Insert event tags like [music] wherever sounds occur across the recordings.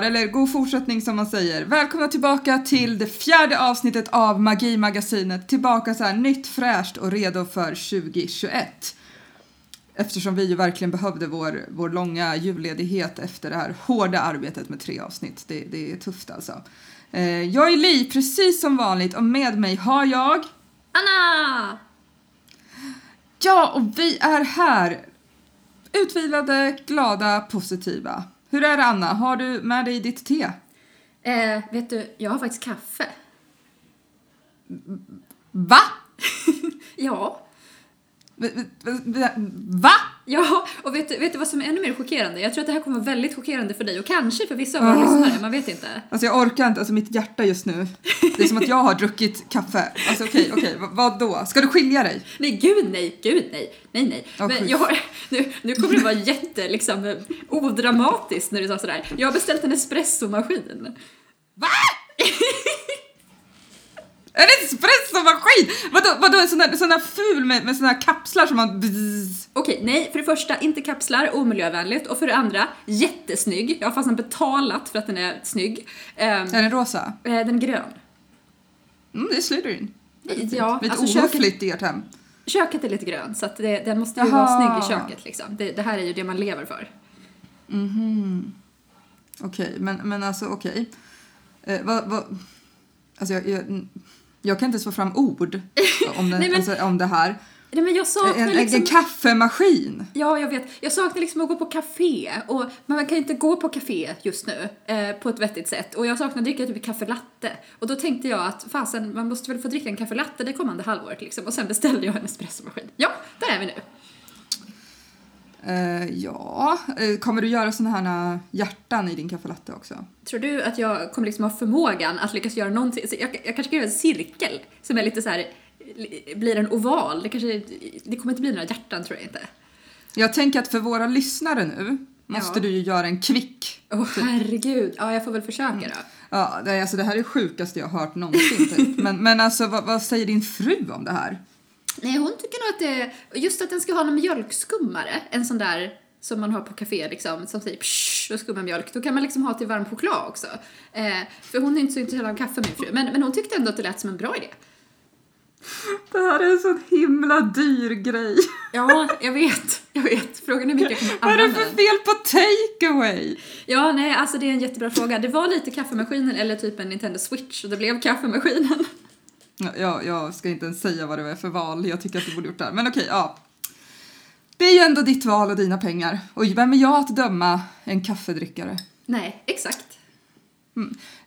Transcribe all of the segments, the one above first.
år, eller god fortsättning som man säger. Välkomna tillbaka till det fjärde avsnittet av Magimagasinet. Tillbaka så här nytt, fräscht och redo för 2021. Eftersom vi ju verkligen behövde vår, vår långa julledighet efter det här hårda arbetet med tre avsnitt. Det, det är tufft alltså. Eh, jag är Li, precis som vanligt, och med mig har jag... Anna! Ja, och vi är här. Utvilade, glada, positiva. Hur är det Anna? Har du med dig ditt te? Eh, vet du, jag har faktiskt kaffe. Va? [laughs] Ja. Va? Ja, och vet du, vet du vad som är ännu mer chockerande? Jag tror att det här kommer vara väldigt chockerande för dig och kanske för vissa av våra lyssnare, man vet inte. Alltså jag orkar inte, alltså mitt hjärta just nu. Det är som att jag har druckit kaffe. Alltså okej, okej, v- vad då? Ska du skilja dig? Nej, gud nej, gud nej, nej nej. Ja, Men jag har, nu, nu kommer det vara jätte, liksom, odramatiskt när du sa sådär. Jag har beställt en espressomaskin. Va? [laughs] Är det espressomaskin? Vadå, vadå en sån där, sån där ful med, med såna här kapslar som man... Okej, nej, för det första, inte kapslar, omiljövänligt. Och för det andra, jättesnygg. Jag har fastän betalat för att den är snygg. Ehm, Är den rosa? eh, den är grön. Mm, det är Slytherin. Ja. Lite alltså köket- i ert hem. Köket är lite grönt så att det, den måste ju Jaha. vara snygg i köket liksom. Det, det här är ju det man lever för. Okej, men, men alltså okej. Eh, vad, vad, alltså jag, jag, jag kan inte ens få fram ord [laughs] om, den, Nej, men- alltså, om det här. Nej men jag saknar En, liksom... en kaffemaskin. Ja, jag vet. Jag saknar liksom att gå på café och man kan inte gå på café just nu eh, på ett vettigt sätt. Och jag saknar att dricka typ kaffe latte. Och då tänkte jag att fasen, man måste väl få dricka en kaffe latte det kommande halvåret liksom. Och sen beställde jag en espressomaskin. Ja, där är vi nu. Eh, ja, eh, kommer du göra såna här hjärtan i din kaffelatte också? Tror du att jag kommer liksom ha förmågan att lyckas göra någonting? Så jag, jag kanske ska göra en cirkel som är lite så här li- blir en oval. Det kanske, det kommer inte bli några hjärtan tror jag inte. Jag tänker att för våra lyssnare nu måste Ja. du ju göra en kvick. Åh herregud, ja jag får väl försöka då. Ja, det, alltså, det här är det sjukaste jag har hört någonsin. Typ. Men, men alltså, vad, vad säger din fru om det här? Nej hon tycker nog att det, just att den ska ha någon mjölkskummare, en sån där som man har på café liksom, som säger psh och skummar mjölk. Då kan man liksom ha till varm choklad också. Eh, för hon är inte så intresserad av kaffe min fru, men, men hon tyckte ändå att det lät som en bra idé. Det här är en sån himla dyr grej. Ja, jag vet, jag vet. Frågan är hur mycket jag kommer Vad är det använda för fel på takeaway? Ja, nej, alltså det är en jättebra fråga. Det var lite kaffemaskinen eller typ en Nintendo Switch och det blev kaffemaskinen. Ja, jag, jag ska inte ens säga vad det var för val. Jag tycker att du borde gjort det här. Men okej, ja. Det är ju ändå ditt val och dina pengar. Och vem är jag att döma en kaffedrickare? Nej, exakt.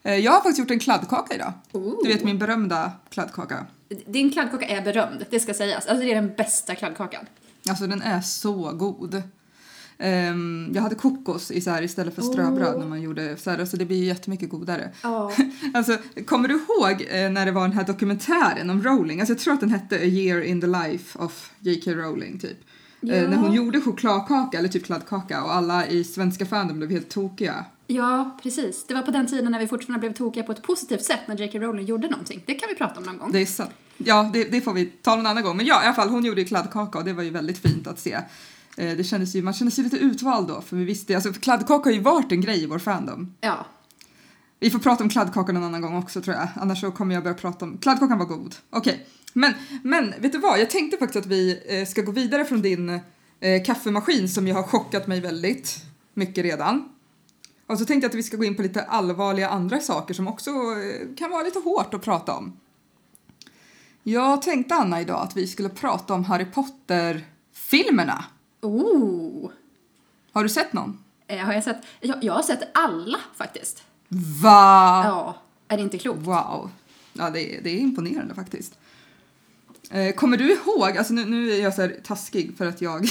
Eh, Jag har faktiskt gjort en kladdkaka idag. Ooh. Du vet min berömda kladdkaka. Din kladdkaka är berömd, det ska sägas. Alltså det är den bästa kladdkakan. Alltså den är så god. Ehm, jag hade kokos i så här, istället för ströbröd Åh. när man gjorde så här, så det blir ju jättemycket godare. Ja. [laughs] Alltså, kommer du ihåg eh, när det var den här dokumentären om Rowling? Alltså jag tror att den hette A year in the life of J.K. Rowling typ. Eh, Ja. när hon gjorde chokladkaka eller typ kladdkaka och alla i svenska fandom blev helt tokiga. Ja, precis. Det var på den tiden när vi fortfarande blev tokiga på ett positivt sätt när J.K. Rowling gjorde någonting. Det kan vi prata om någon gång. Det är sant. Ja, det, det får vi ta någon annan gång. Men ja, i alla fall hon gjorde ju kladdkaka och det var ju väldigt fint att se. Eh, det kändes ju, man kände sig lite utvald då för vi visste alltså kladdkaka har ju varit en grej i vår fandom. Ja. Vi får prata om kladdkaka någon annan gång också tror jag. Annars så kommer jag börja prata om... Kladdkakan var god. Okej. Men, men vet du vad? Jag tänkte faktiskt att vi eh, ska gå vidare från din eh, kaffemaskin som ju har chockat mig väldigt mycket redan. Och så tänkte jag att vi ska gå in på lite allvarliga andra saker som också eh, kan vara lite hårt att prata om. Jag tänkte Anna idag att vi skulle prata om Harry Potter-filmerna. Oh! Har du sett någon? Eh, har jag sett? Jag, jag har sett alla faktiskt. Va? Ja. Är det inte klokt? Wow. Ja, det är, det är imponerande faktiskt. Eh, kommer du ihåg, alltså nu, nu är jag så här taskig för att jag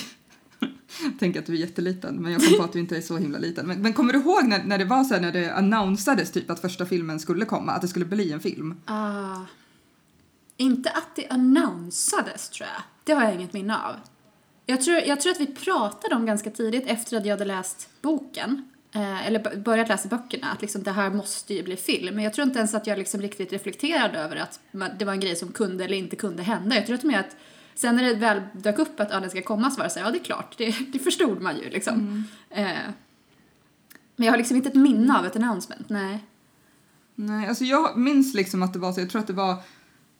[laughs] tänker att du är jätteliten, men jag kom på att du inte är så himla liten. Men, men kommer du ihåg när, när det var så här, när det annonsades typ att första filmen skulle komma, att det skulle bli en film? Ah. Inte att det annonsades tror jag. Det har jag inget minne av. Jag tror, jag tror att vi pratade om ganska tidigt efter att jag hade läst boken. Eh, eller börjat läsa böckerna, att liksom det här måste ju bli film. Men jag tror inte ens att jag liksom riktigt reflekterade över att det var en grej som kunde eller inte kunde hända. Jag tror att, med att sen när det väl dök upp att ja, den ska komma så var det så här, ja det är klart, det, det förstod man ju liksom. Eh, Men jag har liksom inte ett minne av ett announcement, nej. Nej, alltså jag minns liksom att det var så, jag tror att det var,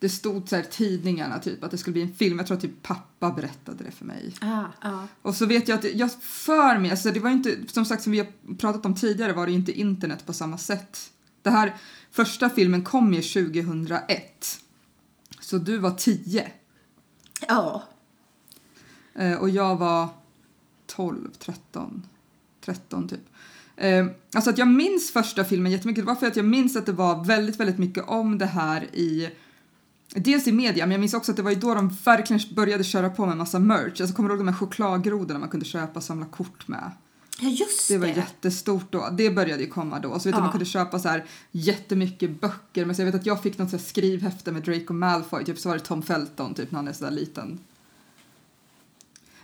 det stod så här tidningarna typ att det skulle bli en film. Jag tror att typ pappa berättade det för mig. Ah, ja. Och så vet jag att jag för mig, alltså det var inte, som sagt som vi har pratat om tidigare var det inte internet på samma sätt. Det här första filmen kom ju 2001. Så du var 10 Ja. eh, och jag var 12, 13, 13 typ. Eh, alltså att jag minns första filmen jättemycket, det var för att jag minns att det var väldigt, väldigt mycket om det här i Dels i media, men jag minns också att det var ju då de verkligen började köra på med massa merch. Alltså kommer du ihåg de här chokladgrodorna man kunde köpa och samla kort med? Ja, just Det var det. jättestort då. Det började ju komma då. Så vet Ja. du, man kunde köpa så här jättemycket böcker. Men så jag vet att jag fick något så skrivhäfte med Draco Malfoy. Typ så var det Tom Felton typ när han är så där liten.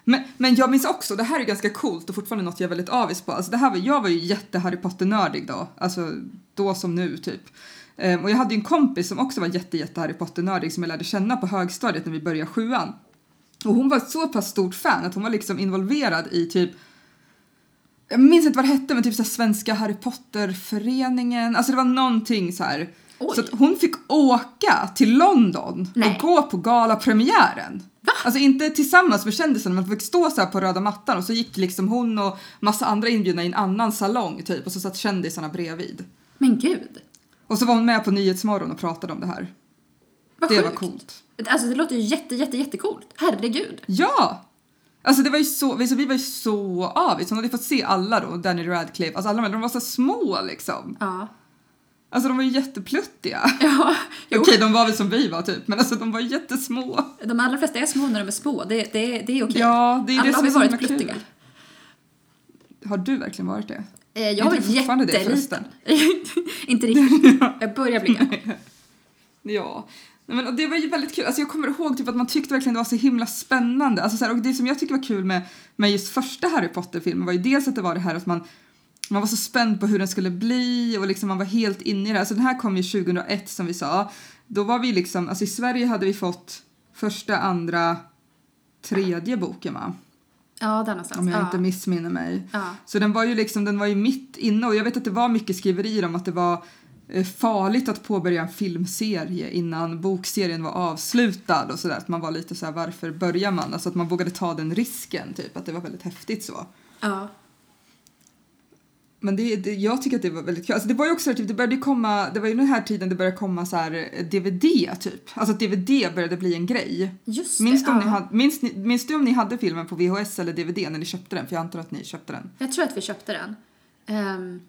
Men, men jag minns också, det här är ganska coolt och fortfarande något jag är väldigt avis på. Alltså det här var, jag var ju jätte Harry Potter-nördig då. Alltså då som nu typ. Ehm, och jag hade en kompis som också var jätte, jätte Harry Potter-nördig som jag lärde känna på högstadiet när vi började sjuan. Och hon var ett så pass stort fan att hon var liksom involverad i typ jag minns inte vad det hette men typ så Svenska Harry Potter-föreningen. Alltså det var någonting så här. Oj. Så att hon fick åka till London Nej. och gå på galapremiären. Va? Alltså inte tillsammans med kändisarna men fick stå så på röda mattan och så gick liksom hon och massa andra inbjudna i en annan salong typ och så satt kändisarna bredvid. Men gud. Och så var hon med på Nyhetsmorgon och pratade om det här. Vad det sjukt. var coolt. Alltså det låter ju jätte, jätte, jättecoolt. Herregud. Ja! Alltså det var ju så, vi, så vi var ju så avis. Hon hade fått se alla då, Danny Radcliffe, alltså alla de, de var så små liksom. Ja. Alltså de var ju jättepluttiga. [laughs] Ja. Okej, de var väl som vi var typ, men alltså de var jättesmå. De allra flesta är små när de är små. Det, det, det är okej. Ja, det är Alla det som har vi varit pluttiga. Har du verkligen varit det? Eh, Jag var fortfarande det, jätteliten. [laughs] inte riktigt. [laughs] Jag börjar bli gammal. [laughs] Ja. Men, och det var ju väldigt kul. Alltså, jag kommer ihåg typ, att man tyckte verkligen det var så himla spännande. Alltså, så här, och det som jag tycker var kul med, med just första Harry Potter-filmen var ju dels att det var det här att man, man var så spänd på hur den skulle bli och liksom man var helt inne i det. Alltså, den här kom ju 2001 som vi sa. Då var vi liksom, alltså i Sverige hade vi fått första, andra, tredje boken va? Ja, där någonstans. Om jag ja. inte missminner mig. Ja. Så den var ju liksom, den var ju mitt inne och jag vet att det var mycket skriverier om att det var eh, farligt att påbörja en filmserie innan bokserien var avslutad och sådär. Att man var lite så här, varför börjar man? Alltså att man vågade ta den risken, typ. Att det var väldigt häftigt så. ja. Men det, det, jag tycker att det var väldigt kul. Alltså det var ju också typ, det började komma, det var ju den här tiden det började komma så här eh, DVD typ. Alltså att DVD började bli en grej. Just Minns det. du, om ja. ni hade, minns, minns du om ni hade filmen på VHS eller DVD när ni köpte den? För jag antar att ni köpte den. Jag tror att vi köpte den. Um,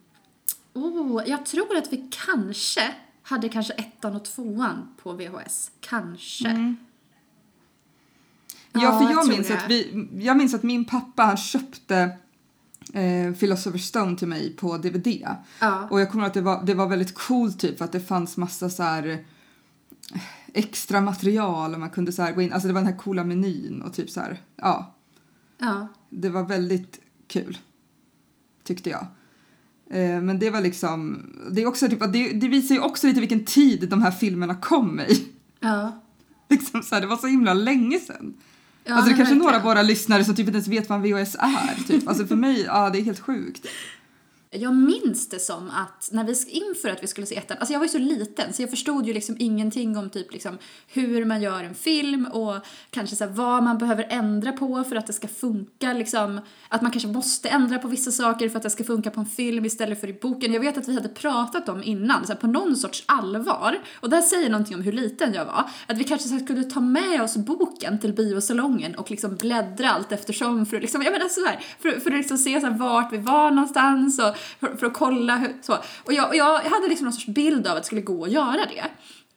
oh, jag tror att vi kanske hade kanske ettan och tvåan på VHS. Kanske. Ja, Ja, för jag jag minns, att vi, jag minns att min pappa han köpte eh, Philosopher's Stone till mig på DVD. Ja. Och jag kommer att det var, det var väldigt coolt typ för att det fanns massa så här eh, extra material och man kunde så gå in, alltså det var den här coola menyn och typ så här, ja, ja. det var väldigt kul. Tyckte jag. Eh, men det var liksom, det är också typ, det, det visar ju också lite vilken tid de här filmerna kom i. Ja. [laughs] Liksom så här, det var så himla länge sedan. Ja, alltså det är kanske är några av verkligen. våra lyssnare som typ inte ens vet vad en VHS är. Typ. Alltså för mig, ja det är helt sjukt. Jag minns det som att när vi inför att vi skulle se ettan, alltså jag var ju så liten så jag förstod ju liksom ingenting om typ liksom hur man gör en film och kanske så här vad man behöver ändra på för att det ska funka liksom. Att man kanske måste ändra på vissa saker för att det ska funka på en film istället för i boken. Jag vet att vi hade pratat om innan, så här, på någon sorts allvar, och där säger någonting om hur liten jag var, att vi kanske så skulle ta med oss boken till biosalongen och liksom bläddra allt eftersom för att liksom, jag menar så här, för, för att liksom se så här, vart vi var någonstans och för, för att kolla hur, så. Och jag, och jag hade liksom någon sorts bild av att det skulle gå att göra det.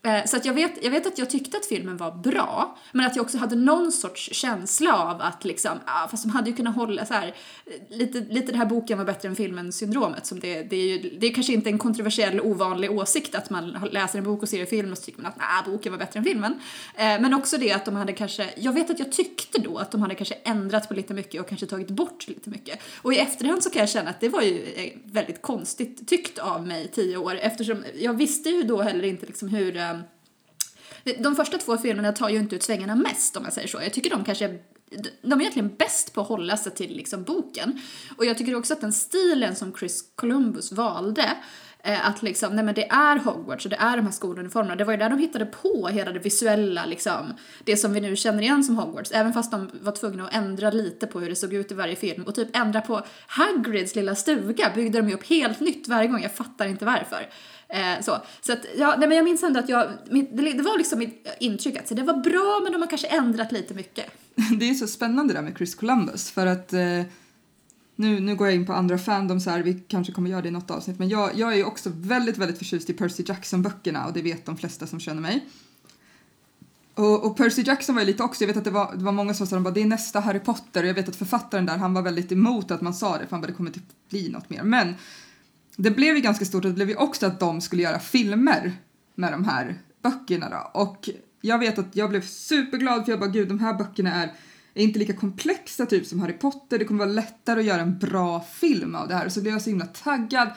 Eh, Så att jag vet, jag vet att jag tyckte att filmen var bra, men att jag också hade någon sorts känsla av att liksom, ah, fast de hade ju kunnat hålla så här, eh, lite, lite det här boken var bättre än filmen syndromet som det, det är ju, det är kanske inte en kontroversiell ovanlig åsikt att man läser en bok och ser en film och så tycker man att nah, boken var bättre än filmen. Eh, Men också det att de hade kanske, jag vet att jag tyckte då att de hade kanske ändrat på lite mycket och kanske tagit bort lite mycket. Och i efterhand så kan jag känna att det var ju eh, väldigt konstigt tyckt av mig tio år eftersom jag visste ju då heller inte liksom hur eh, de första två filmerna tar ju inte ut svängarna mest om jag säger så. Jag tycker de kanske de är egentligen bäst på att hålla sig till liksom boken. Och jag tycker också att den stilen som Chris Columbus valde Eh, att liksom, nej men det är Hogwarts och det är de här skoluniformerna. Det var ju där de hittade på hela det visuella liksom. Det som vi nu känner igen som Hogwarts. Även fast de var tvungna att ändra lite på hur det såg ut i varje film. Och typ ändra på Hagrids lilla stuga byggde de ju upp helt nytt varje gång. Jag fattar inte varför. Eh, så så att, ja, nej men jag minns ändå att jag, det, det var liksom mitt intryck att det var bra men de har kanske ändrat lite mycket. [laughs] Det är så spännande det där med Chris Columbus för att eh nu, nu går jag in på andra fandoms här, vi kanske kommer göra det i något avsnitt, men jag, jag är ju också väldigt, väldigt förtjust i Percy Jackson-böckerna och det vet de flesta som känner mig. Och, och, Percy Jackson var ju lite också, jag vet att det var, det var många som sa att det är nästa Harry Potter och jag vet att författaren där, han var väldigt emot att man sa det för han bara det kommer inte bli något mer. Men det blev ju ganska stort och det blev ju också att de skulle göra filmer med de här böckerna då. Och jag vet att jag blev superglad för jag bara gud de här böckerna är är inte lika komplexa typ som Harry Potter. Det kommer vara lättare att göra en bra film av det här. Så blev jag så himla taggad.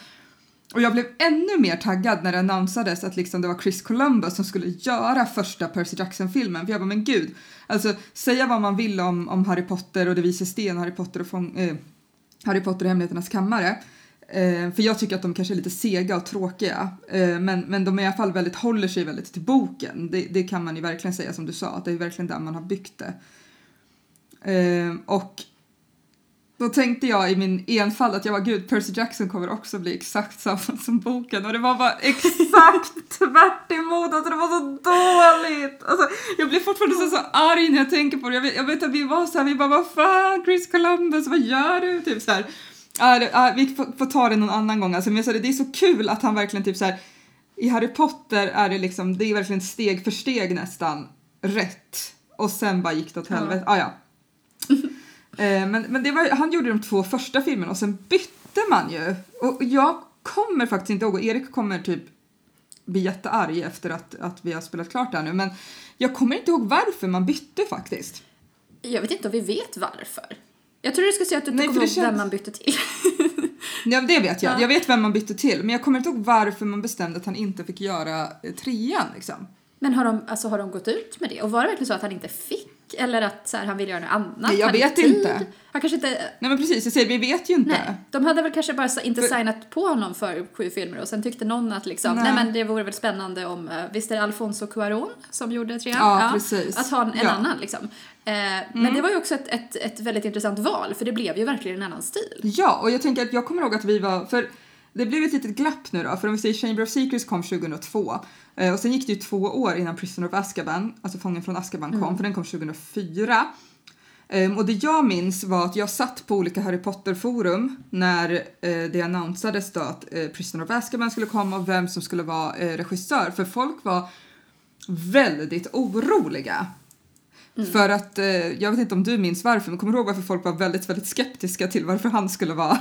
Och jag blev ännu mer taggad när det annonsades att liksom det var Chris Columbus som skulle göra första Percy Jackson-filmen. För jag bara, men gud. Alltså, säga vad man vill om, om Harry Potter och Det vises sten, Harry Potter och fång, eh, Harry Potter och Hemligheternas kammare. Eh, för jag tycker att de kanske är lite sega och tråkiga. Eh, men, men de i alla fall väldigt, håller sig väldigt till boken. Det, det kan man ju verkligen säga som du sa, att det är verkligen där man har byggt det. Eh, och då tänkte jag i min enfald att jag var gud, Percy Jackson kommer också bli exakt samma som boken och det var bara exakt [laughs] tvärt emot, alltså det var så dåligt. Alltså, jag blir fortfarande så, så arg när jag tänker på det. Jag vet, jag vet att vi var så här, vi bara vad fan Chris Columbus, vad gör du? Typ så här. Äh, äh, vi får, får, ta det någon annan gång. Alltså, men jag sa det, det är så kul att han verkligen typ så här, i Harry Potter är det liksom, det är verkligen steg för steg nästan rätt. Och sen bara gick det åt helvete. Ja. Ah, ja. [laughs] Eh, men men det var, han gjorde de två första filmerna och sen bytte man ju. Och jag kommer faktiskt inte ihåg, och Erik kommer typ bli jättearg efter att, att vi har spelat klart det här nu, men jag kommer inte ihåg varför man bytte faktiskt. Jag vet inte om vi vet varför. Jag tror du ska säga att du inte kommer ihåg känns... vem man bytte till. [laughs] ja, det vet jag. Ja. Jag vet vem man bytte till, men jag kommer inte ihåg varför man bestämde att han inte fick göra eh, trean liksom. Men har de, alltså, har de gått ut med det? Och var det verkligen så att han inte fick? Eller att så här, han vill göra något annat? Nej, jag vet inte. Han kanske inte... Nej men precis, jag säger vi vet ju inte. Nej, de hade väl kanske bara inte för... signat på honom för sju filmer och sen tyckte någon att liksom, nej, nej men det vore väl spännande om, uh, visst är det Alfonso Cuarón som gjorde trean? Ja, ja, precis. Att ha en, en ja. annan liksom. Uh, mm. Men det var ju också ett, ett, ett väldigt intressant val för det blev ju verkligen en annan stil. Ja, och jag tänker att jag kommer ihåg att vi var, för det blev ett litet glapp nu då, för om vi säger Chamber of Secrets kom 2002 eh, och sen gick det ju två år innan Prisoner of Azkaban, alltså Fången från Azkaban kom, mm. för den kom 2004. Um, ehm, och det jag minns var att jag satt på olika Harry Potter-forum när uh, det annonsades då att uh, Prisoner of Azkaban skulle komma och vem som skulle vara uh, regissör, för folk var väldigt oroliga. Mm. För att, jag vet inte om du minns varför, men kommer du ihåg varför folk var väldigt, väldigt skeptiska till varför han skulle vara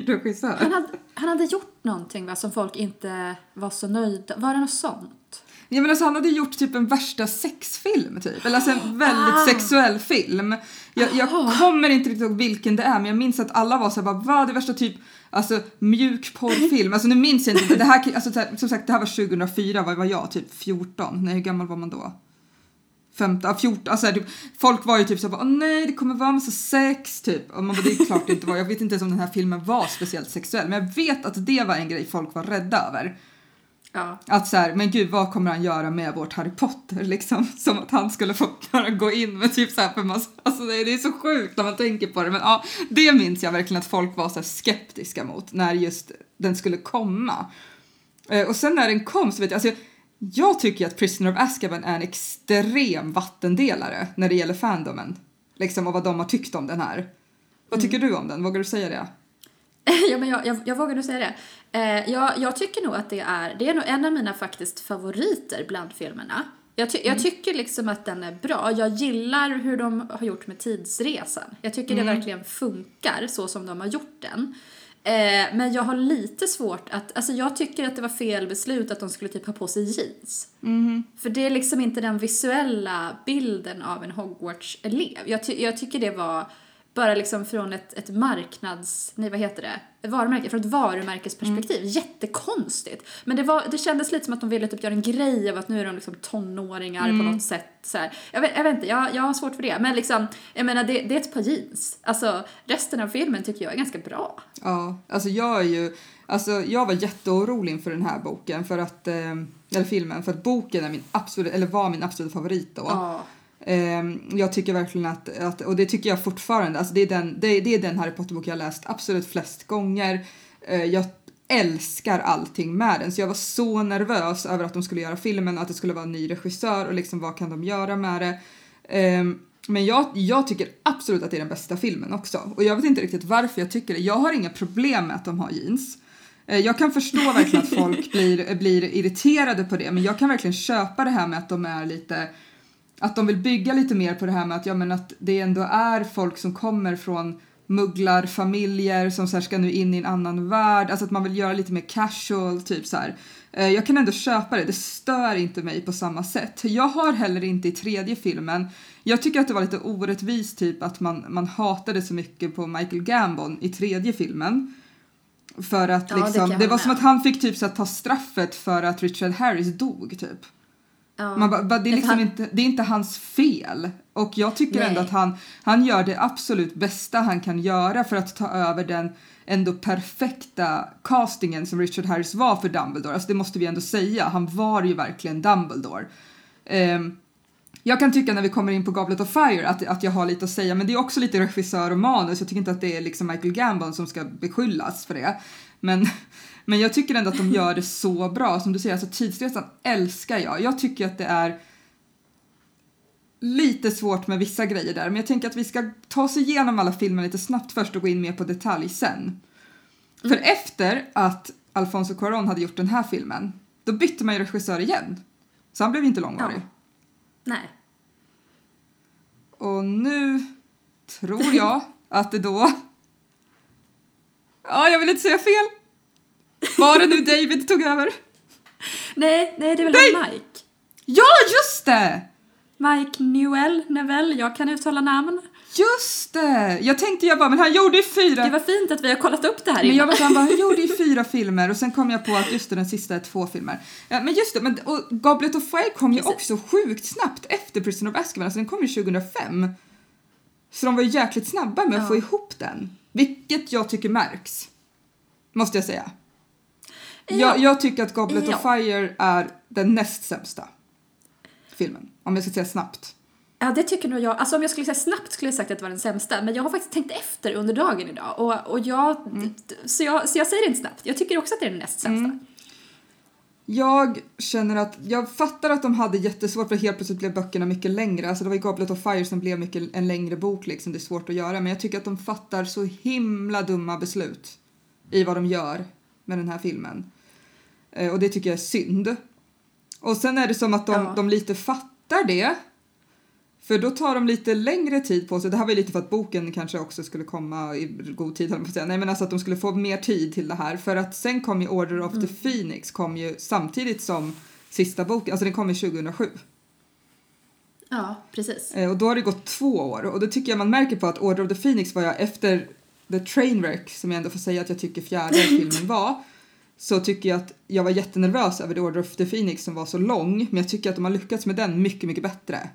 [laughs] regissör. Han hade, han hade gjort någonting va, som folk inte var så nöjda Var det något sånt? Ja men alltså han hade gjort typ en värsta sexfilm typ, eller alltså en [gasps] väldigt ah. sexuell film. Jag, jag kommer inte riktigt ihåg vilken det är men jag minns att alla var såhär bara vad det värsta typ Alltså mjukporrfilm, alltså nu minns jag inte, det här, alltså, som sagt det här var 2004, vad var jag, typ 14? Nej hur gammal var man då? 15, 14, alltså typ, folk var ju typ såhär åh nej det kommer vara massa sex typ. Och man bara, det är klart det inte var, jag vet inte ens om den här filmen var speciellt sexuell men jag vet att det var en grej folk var rädda över. Ja. Att så här, men gud vad kommer han göra med vårt Harry Potter liksom? [laughs] Som att han skulle få gå in med typ så här för massa, alltså det, det är så sjukt när man tänker på det men ja, det minns jag verkligen att folk var så skeptiska mot när just den skulle komma. Eh, och sen när den kom så vet jag, alltså jag tycker att Prisoner of Azkaban är en extrem vattendelare när det gäller fandomen. Liksom och vad de har tyckt om den här. Vad tycker mm. du om den? Vågar du säga det? [laughs] ja, men jag, jag, jag vågar nog säga det. Eh, jag, jag tycker nog att det är, det är nog en av mina faktiskt favoriter bland filmerna. Jag, ty, mm. jag tycker liksom att den är bra. Jag gillar hur de har gjort med tidsresan. Jag tycker mm. det verkligen funkar så som de har gjort den. Eh, men jag har lite svårt att, alltså jag tycker att det var fel beslut att de skulle typ ha på sig jeans. Mm. För det är liksom inte den visuella bilden av en Hogwarts-elev. Jag, ty jag tycker det var bara liksom från ett, ett marknads... Nej, vad heter det? Ett varumärke, från ett varumärkesperspektiv. Mm. Jättekonstigt. Men det, var, det kändes lite som att de ville typ göra en grej av att nu är de liksom tonåringar Mm. på något sätt. Så här. Jag, vet, jag vet inte, jag, jag har svårt för det. Men liksom, jag menar, det, det är ett par jeans. Alltså, resten av filmen tycker jag är ganska bra. Ja, alltså jag är ju, alltså jag var jätteorolig inför den här boken för att, eh, eller filmen, för att boken är min absolut, eller var min absoluta favorit då. Ja. Ehm, jag tycker verkligen att, att, och det tycker jag fortfarande, alltså det är den, det, det är den Harry Potter-bok jag läst absolut flest gånger. Eh, jag älskar allting med den så jag var så nervös över att de skulle göra filmen och att det skulle vara en ny regissör och liksom vad kan de göra med det. Ehm, men jag, jag tycker absolut att det är den bästa filmen också och jag vet inte riktigt varför jag tycker det. Jag har inga problem med att de har jeans. Eh, Jag kan förstå verkligen att folk [laughs] blir, blir irriterade på det men jag kan verkligen köpa det här med att de är lite att de vill bygga lite mer på det här med att, ja, men att det ändå är folk som kommer från mugglarfamiljer som så här ska nu in i en annan värld, alltså att man vill göra lite mer casual, typ så här. Eh, Jag kan ändå köpa det, det stör inte mig på samma sätt. Jag har heller inte i tredje filmen, jag tycker att det var lite orättvist typ att man, man hatade så mycket på Michael Gambon i tredje filmen. För att Ja, det liksom, det, jag var med som att han fick typ så att ta straffet för att Richard Harris dog typ. Ja. Man bara, det, är liksom han- inte, det är inte hans fel. Och jag tycker ändå Nej. att han, han gör det absolut bästa han kan göra för att ta över den ändå perfekta castingen som Richard Harris var för Dumbledore. Alltså det måste vi ändå säga. Han var ju verkligen Dumbledore. Ehm, jag kan tycka när vi kommer in på Goblet of Fire att, att jag har lite att säga men det är också lite regissör och manus. Jag tycker inte att det är liksom Michael Gambon som ska beskyllas för det. Men, men jag tycker ändå att de gör det så bra. Som du säger, alltså tidsresan älskar jag. Jag tycker att det är lite svårt med vissa grejer där men jag tänker att vi ska ta oss igenom alla filmer lite snabbt först och gå in mer på detalj sen. För efter att Alfonso Cuarón hade gjort den här filmen då bytte man ju regissör igen. Så han blev inte långvarig. Ja. Nej. Och nu tror [laughs] jag att det då... Ja, jag vill inte säga fel. Var det nu David tog över? Nej, nej, det är väl Nej! Mike. Ja, just det! Mike Newell, Neville, jag kan uttala namn. Just det! Jag tänkte jag bara, men han gjorde ju fyra... Det var fint att vi har kollat upp det här Men jag innan. var så han bara, han gjorde ju [laughs] fyra filmer och sen kom jag på att just det, den sista är två filmer. Ja, men just det, men, och Goblet of Fire kom ju Precis. också sjukt snabbt efter Prison of Azkaban, alltså den kom ju 2005. Så de var ju jäkligt snabba med att Ja. få ihop den. Vilket jag tycker märks. Måste jag säga. Ja. Jag, jag tycker att Goblet of. Fire är den näst sämsta filmen. Om jag ska säga snabbt. Ja, det tycker nog jag. Alltså om jag skulle säga snabbt skulle jag sagt att det var den sämsta. Men jag har faktiskt tänkt efter under dagen idag. Och, och jag, Mm. så, jag, så jag säger inte snabbt. Jag tycker också att det är den näst sämsta. Mm. Jag känner att, jag fattar att de hade jättesvårt för helt plötsligt blev böckerna mycket längre. Alltså det var ju Goblet of Fire som blev mycket en längre bok liksom, det är svårt att göra. Men jag tycker att de fattar så himla dumma beslut i vad de gör med den här filmen. Eh, och det tycker jag är synd. Och sen är det som att de, Ja. de lite fattar det. För då tar de lite längre tid på sig. Det här var ju lite för att boken kanske också skulle komma i god tid, på säga. Nej men alltså att de skulle få mer tid till det här. För att sen kom ju Order of the Phoenix kom ju samtidigt som sista boken, alltså den kom ju 2007. Ja, precis. Eh, och då har det gått två år och det tycker jag man märker på att Order of the Phoenix var jag efter The Trainwreck, som jag ändå får säga att jag tycker fjärde [laughs] filmen var, så tycker jag att jag var jättenervös över The Order of the Phoenix som var så lång, men jag tycker att de har lyckats med den mycket, mycket bättre.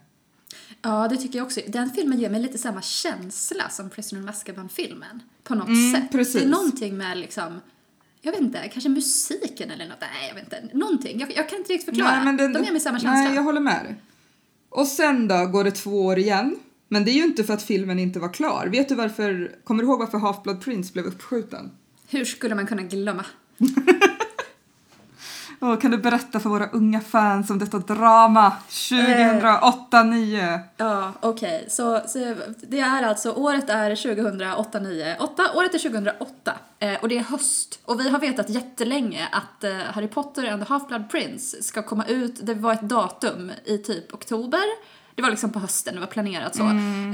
Ja, det tycker jag också. Den filmen ger mig lite samma känsla som Prisoner of Azkaban-filmen. På något Mm, sätt. precis. Det är någonting med liksom, jag vet inte, kanske musiken eller något. Nej, jag vet inte. Någonting. Jag, jag kan inte riktigt förklara. men den- De ger mig samma känsla. Nej, jag håller med dig. Och sen då går det två år igen, men det är ju inte för att filmen inte var klar. Vet du varför, kommer du ihåg varför Half-Blood Prince blev uppskjuten? Hur skulle man kunna glömma? [laughs] Åh, kan du berätta för våra unga fans om detta drama 2008-9? Ja, okej. Så, så det är alltså, året är 2008, 9, 8, året är 2008 eh, och det är höst. Och vi har vetat jättelänge att eh, Harry Potter and the Half-Blood Prince ska komma ut, det var ett datum i typ oktober. Det var liksom på hösten, det var planerat så.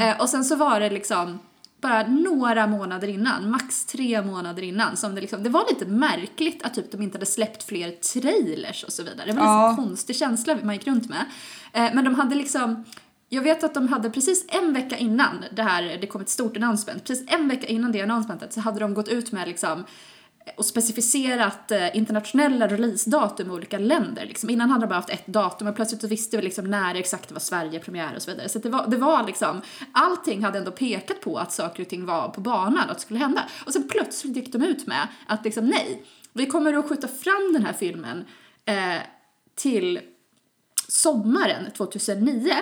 Eh, och sen så var det liksom bara några månader innan, max tre månader innan, som det liksom, det var lite märkligt att typ de inte hade släppt fler trailers och så vidare. Det var Ja. en konstig känsla man gick runt med. Eh, men de hade liksom, Jag vet att de hade precis en vecka innan det här, det kom ett stort announcement, precis en vecka innan det announcementet så hade de gått ut med liksom och specificerat eh, internationella releasedatum i olika länder. Liksom. Innan hade de bara haft ett datum och plötsligt så visste vi liksom när exakt det var Sverige premiär och så vidare. Så det var, det var liksom, allting hade ändå pekat på att saker och ting var på banan och att det skulle hända. Och sen plötsligt gick de ut med att liksom nej, vi kommer att skjuta fram den här filmen eh, till sommaren 2009.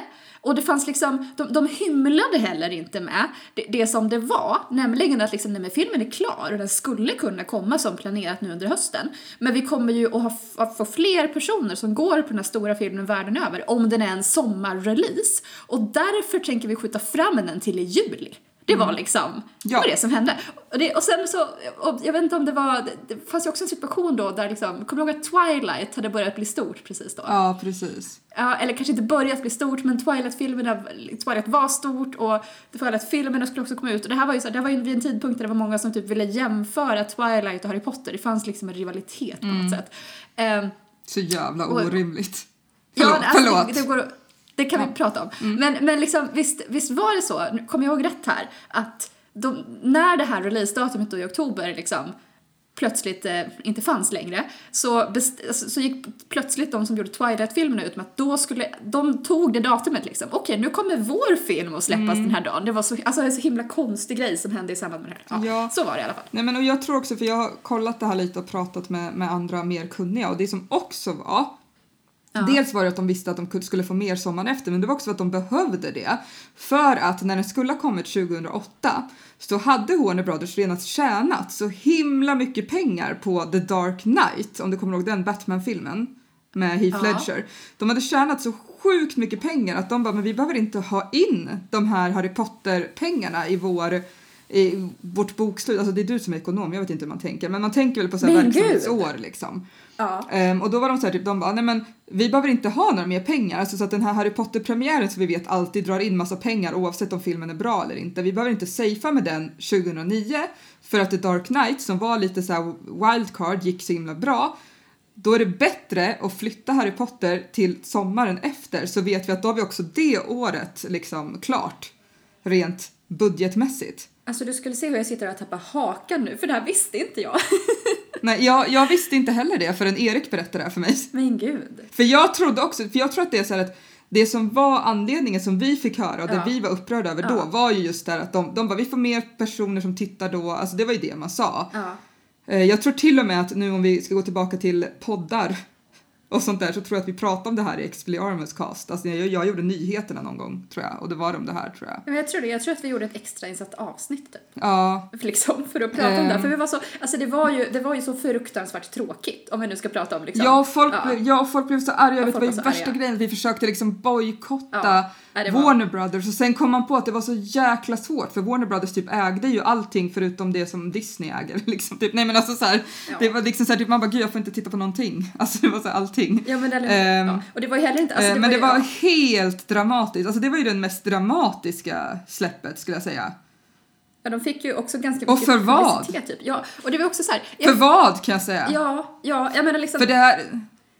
Och det fanns liksom, de, de hymlade heller inte med det, det som det var, nämligen att liksom, nej, men filmen är klar och den skulle kunna komma som planerat nu under hösten. Men vi kommer ju att ha, att få fler personer som går på den här stora filmen världen över om den är en sommarrelease. Och därför tänker vi skjuta fram den till i juli. Det var liksom, Ja. det var det som hände. Och, det, och sen så, och jag vet inte om det var, det, det fanns ju också en situation då där liksom, kommer du ihåg att Twilight hade börjat bli stort precis då? Ja, precis. Ja, eller kanske inte börjat bli stort, men Twilight-filmerna, Twilight var stort och Twilight-filmerna skulle också komma ut. Och det här var ju så, det här var ju vid en tidpunkt där det var många som typ ville jämföra Twilight och Harry Potter. Det fanns liksom en rivalitet på något sätt. Ehm, Så jävla Och- orimligt. Ja, Förlåt. alltså. Det, det, går, det kan vi prata om. Men, men liksom, visst, visst var det så, kommer jag ihåg rätt här, att de, när det här releasedatumet då i oktober liksom plötsligt eh, inte fanns längre så, alltså, så gick plötsligt de som gjorde Twilight-filmerna ut med att då skulle, de tog det datumet liksom. Okej, nu kommer vår film att släppas den här dagen. Det var så, alltså, en så himla konstig grej som hände i samband med det här. Ja, Ja. Så var det i alla fall. Nej men och jag tror också, för jag har kollat det här lite och pratat med, med andra mer kunniga och det som också var Ja. Dels var det att de visste att de skulle få mer sommaren efter men det var också att de behövde det. För att när den skulle ha kommit 2008 så hade Warner Brothers redan tjänat så himla mycket pengar på The Dark Knight, om du kommer ihåg den Batman-filmen med Heath Ja. Ledger. De hade tjänat så sjukt mycket pengar att de bara, men vi behöver inte ha in de här Harry Potter-pengarna i vår i vårt bokslut, alltså det är du som är ekonom, jag vet inte hur man tänker, men man tänker väl på så här verksamhetsår liksom. Ja. Ehm, och då var de så här, typ, de bara, nej men vi behöver inte ha några mer pengar, alltså så att den här Harry Potter-premiären som vi vet alltid drar in massa pengar oavsett om filmen är bra eller inte, vi behöver inte safea med den 2009 för att The Dark Knight som var lite så här wildcard gick så himla bra. Då är det bättre att flytta Harry Potter till sommaren efter så vet vi att då har vi också det året liksom klart rent budgetmässigt. Alltså du skulle se hur jag sitter och tappar hakan nu, för det här visste inte jag. [laughs] Nej, jag, jag visste inte heller det förrän Erik berättade det här för mig. Men gud. För jag trodde också, för jag tror att det är så här att det som var anledningen som vi fick höra och det Ja. vi var upprörda över då Ja. var ju just där att de, de bara vi får mer personer som tittar då, alltså det var ju det man sa. Ja. Eh, Jag tror till och med att nu om vi ska gå tillbaka till poddar och sånt där så tror jag att vi pratade om det här i Expelliarmus cast. Alltså jag, jag gjorde nyheterna någon gång tror jag och det var om det här tror jag. Men jag tror det, jag tror att vi gjorde ett extrainsatt avsnitt typ. Ja, liksom, för att prata om det. Ehm. För vi var så, alltså det var, ju, det var ju så fruktansvärt tråkigt om vi nu ska prata om liksom. ja, folk, Ja. Blev, ja, folk blev så arga. Ja, vet, det var ju värsta arga. grejen att vi försökte liksom bojkotta Ja, nej, det var- Warner Brothers och sen kom man på att det var så jäkla svårt för Warner Brothers typ ägde ju allting förutom det som Disney äger. [laughs] Liksom, typ. Nej men alltså så här, Ja. det var liksom så här, typ, man bara gud jag får inte titta på någonting. [laughs] Alltså det var så här, allting. Ja, men, eller, Ehm, ja. Och det var heller inte... Alltså, Eh, men det ju- var ja. helt dramatiskt. Alltså det var ju den mest dramatiska släppet skulle jag säga. Ja, de fick ju också ganska Och mycket för vad? Typ. Ja, och det var också så här... För Jag, vad kan jag säga? ja, ja, jag menar liksom... För det här,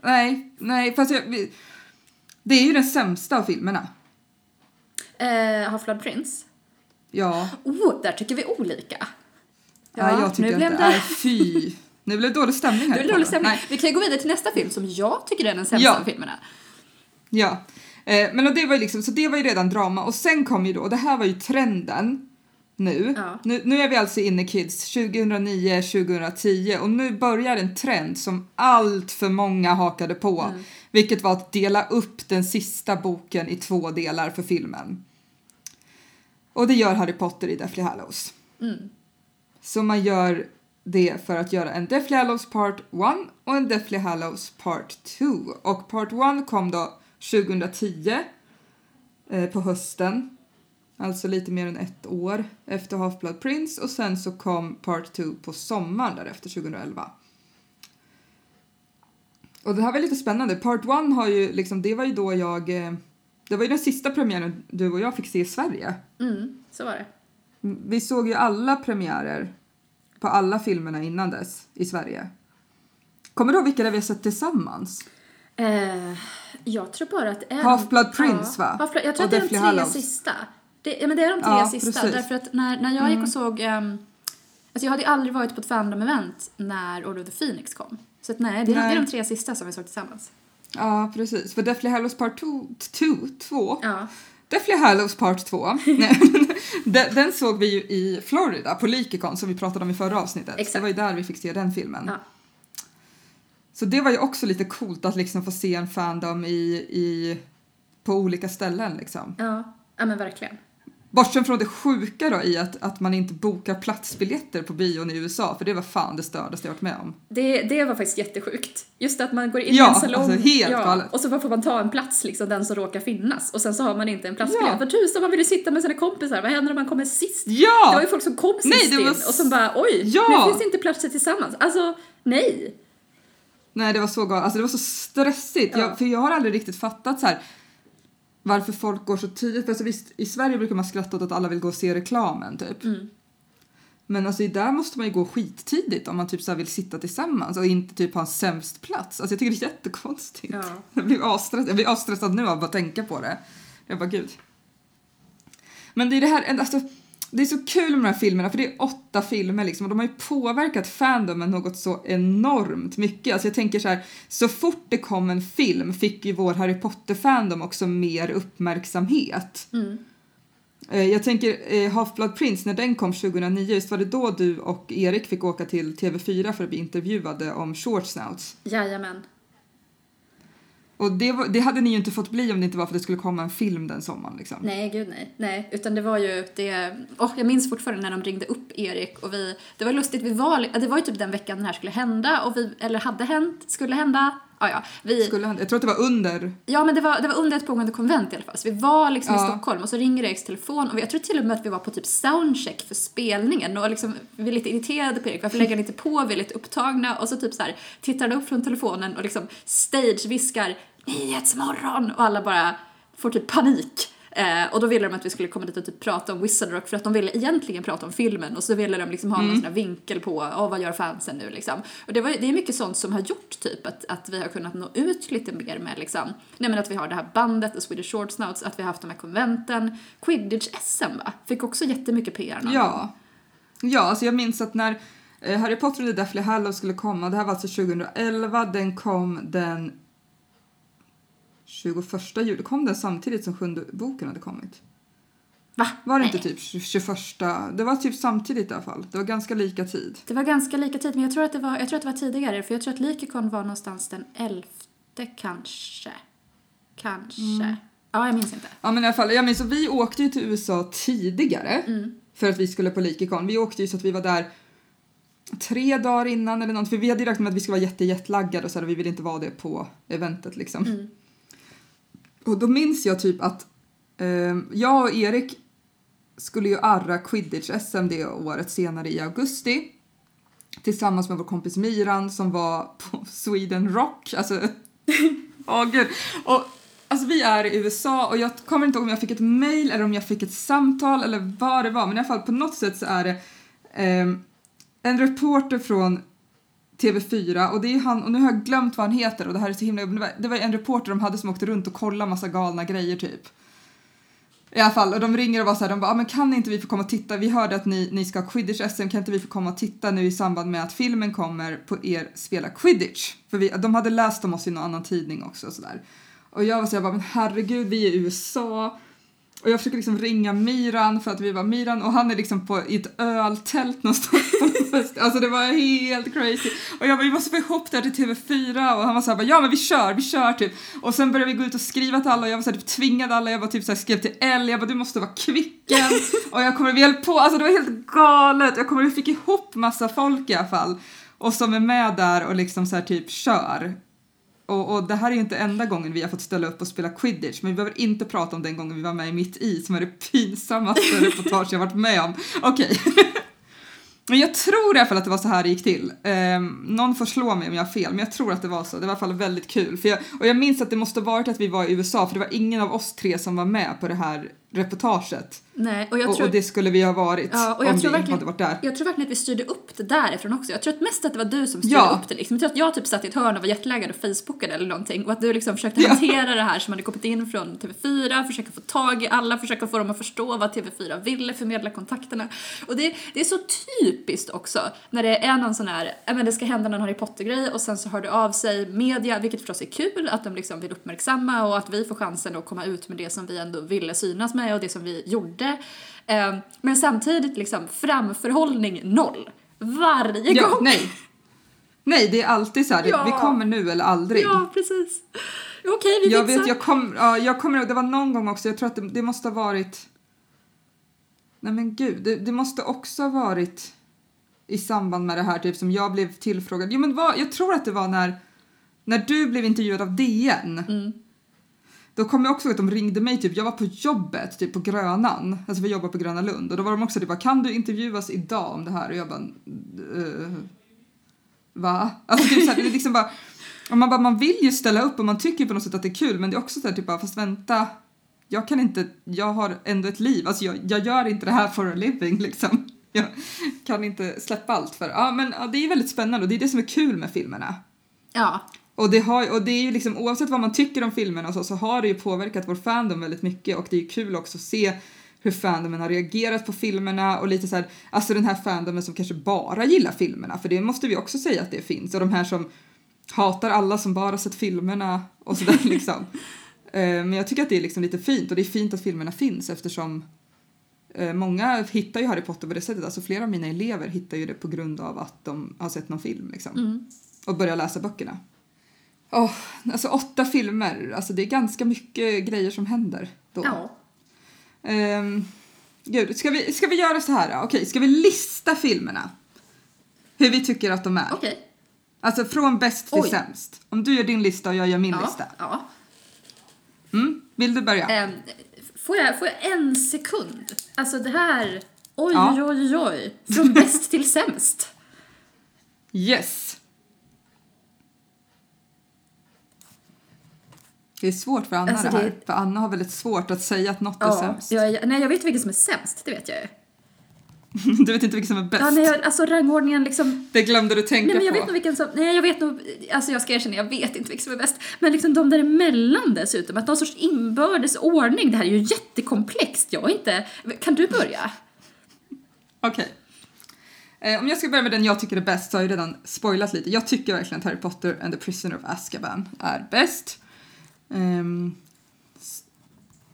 nej, nej, fast jag, vi- det är ju den sämsta av filmerna. Eh, Half-Blood Prince. Ja, Oh, där tycker vi olika. nej, jag tycker nu blev det det... är fy. Nu blev det dålig stämning här. Det dålig stämning. Nej. Vi kan ju gå vidare till nästa film som jag tycker är den sämsta Ja. av filmerna. Ja, eh, men det var ju liksom, så det var ju redan drama och sen kom ju då, och det här var ju trenden nu. Ja. Nu, nu är vi alltså inne kids 2009, 2010 och nu börjar en trend som allt för många hakade på, Mm. Vilket var att dela upp den sista boken i två delar för filmen. Och det gör Harry Potter i Deathly Hallows. Mm. Så man gör det för att göra en Deathly Hallows Part 1 och en Deathly Hallows Part 2. Och Part 1 kom då 2010 eh, på hösten. Alltså lite mer än ett år efter Half-Blood Prince och sen så kom Part 2 på sommaren därefter 2011. Och det här var lite spännande. Part 1 har ju liksom, det var ju då jag, eh, det var ju den sista premiären du och jag fick se i Sverige. Mm, så var det. Vi såg ju alla premiärer på alla filmerna innan dess i Sverige. Kommer du ihåg vilka det vi har sett tillsammans? Eh, jag tror bara att är... Half-Blood Prince, va? Half-Blood- jag tror Och att det är de tre Hallows. sista. Det, ja, men det är de tre Ja, sista. precis. Därför att när, när jag gick och såg... ehm, alltså jag hade aldrig varit på ett Fandom-event när Order of the Phoenix kom. Så att nej, det är, Nej. det är de tre sista som vi såg tillsammans. Ja, precis. För Deathly Hallows Part 2, 2, Ja. Deathly Hallows Part 2, [laughs] nej, den, den såg vi ju i Florida på Lykicon som vi pratade om i förra avsnittet. Exakt. Det var ju där vi fick se den filmen. Ja. Så det var ju också lite coolt att liksom få se en fandom i, i, på olika ställen liksom. Ja, ja men verkligen. Bortsett från det sjuka då i att, att man inte bokar platsbiljetter på bion i USA, för det var fan det stördaste jag varit med om. Det, det var faktiskt jättesjukt. Just att man går in Ja, i en salong alltså helt galet. och så får man ta en plats, liksom den som råkar finnas. Och sen så har man inte en platsbiljett. Ja. För tusan, man vill ju sitta med sina kompisar. Vad händer om man kommer sist? Ja! Det var ju folk som kom sist Nej, det var in och som bara oj, Ja! nu finns det inte platser tillsammans. Alltså, nej. Nej, det var så galet. Alltså det var så stressigt. Ja. Jag, för jag har aldrig riktigt fattat så här varför folk går så tidigt. Alltså visst, i Sverige brukar man skratta åt att alla vill gå och se reklamen typ. Mm. Men alltså där måste man ju gå skittidigt om man typ så vill sitta tillsammans och inte typ ha en sämst plats. Alltså jag tycker det är jättekonstigt. Ja. [laughs] Jag blir asstressad, jag blir asstressad nu av att tänka på det. Jag bara gud. Men det är det här, alltså, det är så kul med de här filmerna för det är åtta filmer liksom och de har ju påverkat fandomen något så enormt mycket. Alltså jag tänker så här, så fort det kom en film fick ju vår Harry Potter-fandom också mer uppmärksamhet. Mm. Eh, Jag tänker eh, Half-Blood Prince, när den kom 2009, visst var det då du och Erik fick åka till TV4 för att bli intervjuade om short snouts? Jajamän. Och det, var, det hade ni ju inte fått bli om det inte var för att det skulle komma en film den sommaren liksom. Nej, gud nej. Nej, utan det var ju det... Oh, jag minns fortfarande när de ringde upp Erik och vi... Det var lustigt, vi var... Det var ju typ den veckan den här skulle hända och vi... Eller hade hänt, skulle hända. Ja, ja. Vi... Skulle han, jag tror att det var under. Ja, men det var, det var under ett pågående konvent i alla fall. Så vi var liksom i Ja. Stockholm och så ringer Eriks telefon och jag tror till och med att vi var på typ soundcheck för spelningen och liksom, vi är lite irriterade på Erik, varför lägger han inte på, vi är lite upptagna och så typ så här tittar han upp från telefonen och liksom stage-viskar Nyhetsmorgon! Och alla bara får typ panik. Eh, och då ville de att vi skulle komma dit och typ prata om Wizard Rock för att de ville egentligen prata om filmen och så ville de liksom ha någon sån här vinkel på oh, vad gör fansen nu liksom. Och det, var, det är mycket sånt som har gjort typ att, att vi har kunnat nå ut lite mer med liksom, nej men att vi har det här bandet, The Swedish Short Snouts, att vi har haft de här konventen, Quidditch-SM va? Fick också jättemycket PR någon gång. Ja. Ja, alltså jag minns att när eh, Harry Potter och the Deathly Hallows skulle komma, det här var alltså 2011, den kom den 21 juli, kom den samtidigt som sjunde boken hade kommit? Va? Var det Nej. inte typ 21? Det var typ samtidigt i alla fall. Det var ganska lika tid. Det var ganska lika tid, men jag tror att det var, jag tror att det var tidigare, för jag tror att Lykicon var någonstans den 11 kanske. Kanske. Mm. Ja, jag minns inte. Ja men i alla fall, jag minns att vi åkte ju till USA tidigare Mm. för att vi skulle på Likicon. Vi åkte ju så att vi var där tre dagar innan eller något, för vi hade ju räknat med att vi skulle vara jättejetlaggade och så här, och vi ville inte vara det på eventet liksom. Mm. Och då minns jag typ att eh, jag och Erik skulle ju arra quidditch-SM det året senare i augusti tillsammans med vår kompis Miran som var på [laughs] Sweden Rock. Alltså, [laughs] åh gud. Och, alltså vi är i USA och jag kommer inte ihåg om jag fick ett mail eller om jag fick ett samtal eller vad det var men i alla fall på något sätt så är det eh, en reporter från TV4 och det är han, och nu har jag glömt vad han heter och det här är så himla det var, det var en reporter de hade som åkte runt och kollade massa galna grejer typ. I alla fall, och de ringer och var så här, de bara, ah, men kan inte vi få komma och titta? Vi hörde att ni, ni ska ha quidditch-SM, kan inte vi få komma och titta nu i samband med att filmen kommer på er spela quidditch? För vi, de hade läst om oss i någon annan tidning också och sådär. Och jag var så här, jag bara, men herregud, vi är i USA. Och jag försöker liksom ringa Miran för att vi var Miran och han är liksom på i ett öltält någonstans. Alltså det var helt crazy. Och jag bara, vi måste få ihop det här till TV4 och han var såhär, ja men vi kör, vi kör typ. Och sen började vi gå ut och skriva till alla och jag var såhär typ tvingade alla, jag var typ såhär skrev till Elle, jag bara du måste vara kvicken. och jag kommer, vi höll på, alltså det var helt galet. Jag kommer, vi fick ihop massa folk i alla fall. Och som är med där och liksom såhär typ kör. Och, och det här är ju inte enda gången vi har fått ställa upp och spela quidditch, men vi behöver inte prata om den gången vi var med i Mitt i, som är det pinsammaste [laughs] reportage jag varit med om. Okej. [laughs] men jag tror i alla fall att det var så här det gick till. Eh, någon får slå mig om jag har fel, men jag tror att det var så. Det var i alla fall väldigt kul. För jag, och jag minns att det måste varit att vi var i USA, för det var ingen av oss tre som var med på det här reportaget. Nej, och jag och, tror... och det skulle vi ha varit Ja, och jag om tror vi verkligen- hade varit där. Jag tror verkligen att vi styrde upp det därifrån också. Jag tror att mest att det var du som styrde Ja. upp det. Liksom. Jag tror att jag typ satt i ett hörn och var jetlaggad och facebookade eller någonting och att du liksom försökte Ja. hantera det här som hade kommit in från TV4, försöka få tag i alla, försöka få dem att förstå vad TV4 ville, förmedla kontakterna. Och det, det är så typiskt också när det är någon sån här, men det ska hända någon Harry Potter-grej och sen så hör det av sig media, vilket förstås är kul, att de liksom vill uppmärksamma och att vi får chansen att komma ut med det som vi ändå ville synas med och det som vi gjorde. Eh, Men samtidigt liksom framförhållning noll. Varje Ja, gång. nej. Nej, det är alltid så här, Ja. vi kommer nu eller aldrig. Ja, precis. Okej, vi Jag fixar. vet, jag kom, ja, jag kommer ihåg, det var någon gång också, jag tror att det, det måste ha varit... Nej men gud, det, det måste också ha varit i samband med det här typ som jag blev tillfrågad. Jo men vad, jag tror att det var när, när du blev intervjuad av DN. Mm. Då kommer jag också ihåg att de ringde mig, typ, jag var på jobbet typ på Grönan, alltså vi jobbar på Gröna Lund och då var de också det bara, kan du intervjuas idag om det här? Och jag bara, uh, va? Alltså typ så här, det är liksom bara, och man bara, man vill ju ställa upp och man tycker på något sätt att det är kul men det är också så här typ bara, fast vänta, jag kan inte, jag har ändå ett liv, alltså jag, jag gör inte det här for a living liksom. Jag kan inte släppa allt för, ja men ja, det är väldigt spännande och det är det som är kul med filmerna. Ja, och det, har, och det är ju liksom oavsett vad man tycker om filmerna så, så har det ju påverkat vår fandom väldigt mycket och det är kul också att se hur fandomen har reagerat på filmerna och lite så här, alltså den här fandomen som kanske bara gillar filmerna, för det måste vi också säga att det finns, och de här som hatar alla som bara sett filmerna och sådär [laughs] liksom. Eh, Men jag tycker att det är liksom lite fint och det är fint att filmerna finns eftersom eh, många hittar ju Harry Potter på det sättet, alltså flera av mina elever hittar ju det på grund av att de har sett någon film liksom mm. och börja läsa böckerna. Åh, alltså åtta filmer, alltså det är ganska mycket grejer som händer då. ja. Ehm, gud, ska vi, ska vi göra så här? Okej, ska vi lista filmerna? Hur vi tycker att de är. okej. Alltså från bäst till Oj. sämst. Om du gör din lista och jag gör min Ja, lista. ja. Mm, vill du börja? Ehm, får, jag, får jag en sekund? Alltså det här, oj Ja. oj oj oj, från bäst till sämst. [laughs] Yes! Det är svårt för Anna Alltså, det här. det- För Anna har väldigt svårt att säga att något är Ja, sämst. jag, jag- nej jag vet vilken som är sämst, det vet jag ju. [laughs] Du vet inte vilken som är bäst. Ja, nej, jag, alltså rangordningen liksom Det glömde du tänka Nej men jag på. vet nog vilken som, nej jag vet nog, alltså jag ska erkänna, jag vet inte vilken som är bäst. Men liksom de däremellan dessutom, att någon sorts inbördes ordning, det här är ju jättekomplext. Jag är inte, kan du börja? Okej. Eh, om jag ska börja med den jag tycker är bäst så har jag redan spoilat lite. Jag tycker verkligen att Harry Potter and the Prisoner of Azkaban är bäst. Um,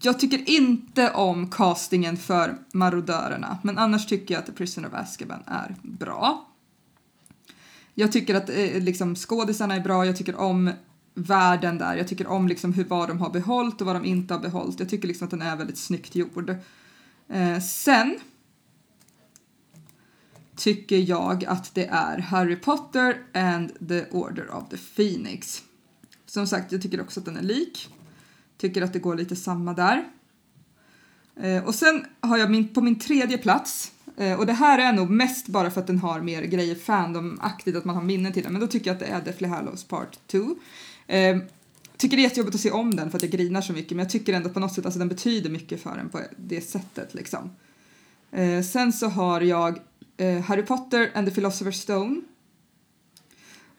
jag tycker inte om castingen för marodörerna, men annars tycker jag att The Prisoner of Azkaban är bra. Jag tycker att eh, liksom, skådisarna är bra, jag tycker om världen där, jag tycker om liksom, hur, vad de har behållit och vad de inte har behållit. Jag tycker liksom att den är väldigt snyggt gjord. Eh, sen tycker jag att det är Harry Potter and the Order of the Phoenix. Som sagt, jag tycker också att den är lik. Tycker att det går lite samma där. Eh, och sen har jag min, på min tredje plats, eh, och det här är nog mest bara för att den har mer grejer fandomaktigt, att man har minnen till den, men då tycker jag att det är Deathly Hallows Part 2. Eh, tycker det är jättejobbigt att se om den för att jag grinar så mycket, men jag tycker ändå på något sätt, alltså den betyder mycket för en på det sättet liksom. Eh, sen så har jag eh, Harry Potter and the Philosopher's Stone.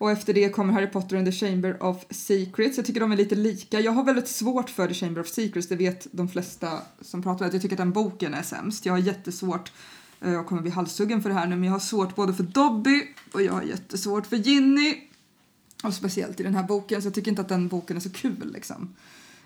Och efter det kommer Harry Potter and the Chamber of Secrets. Jag tycker de är lite lika. Jag har väldigt svårt för the Chamber of Secrets, det vet de flesta som pratar om det. Jag tycker att den boken är sämst. Jag har jättesvårt, eh, jag kommer bli halshuggen för det här nu, men jag har svårt både för Dobby och jag har jättesvårt för Ginny. Och speciellt i den här boken, så jag tycker inte att den boken är så kul liksom.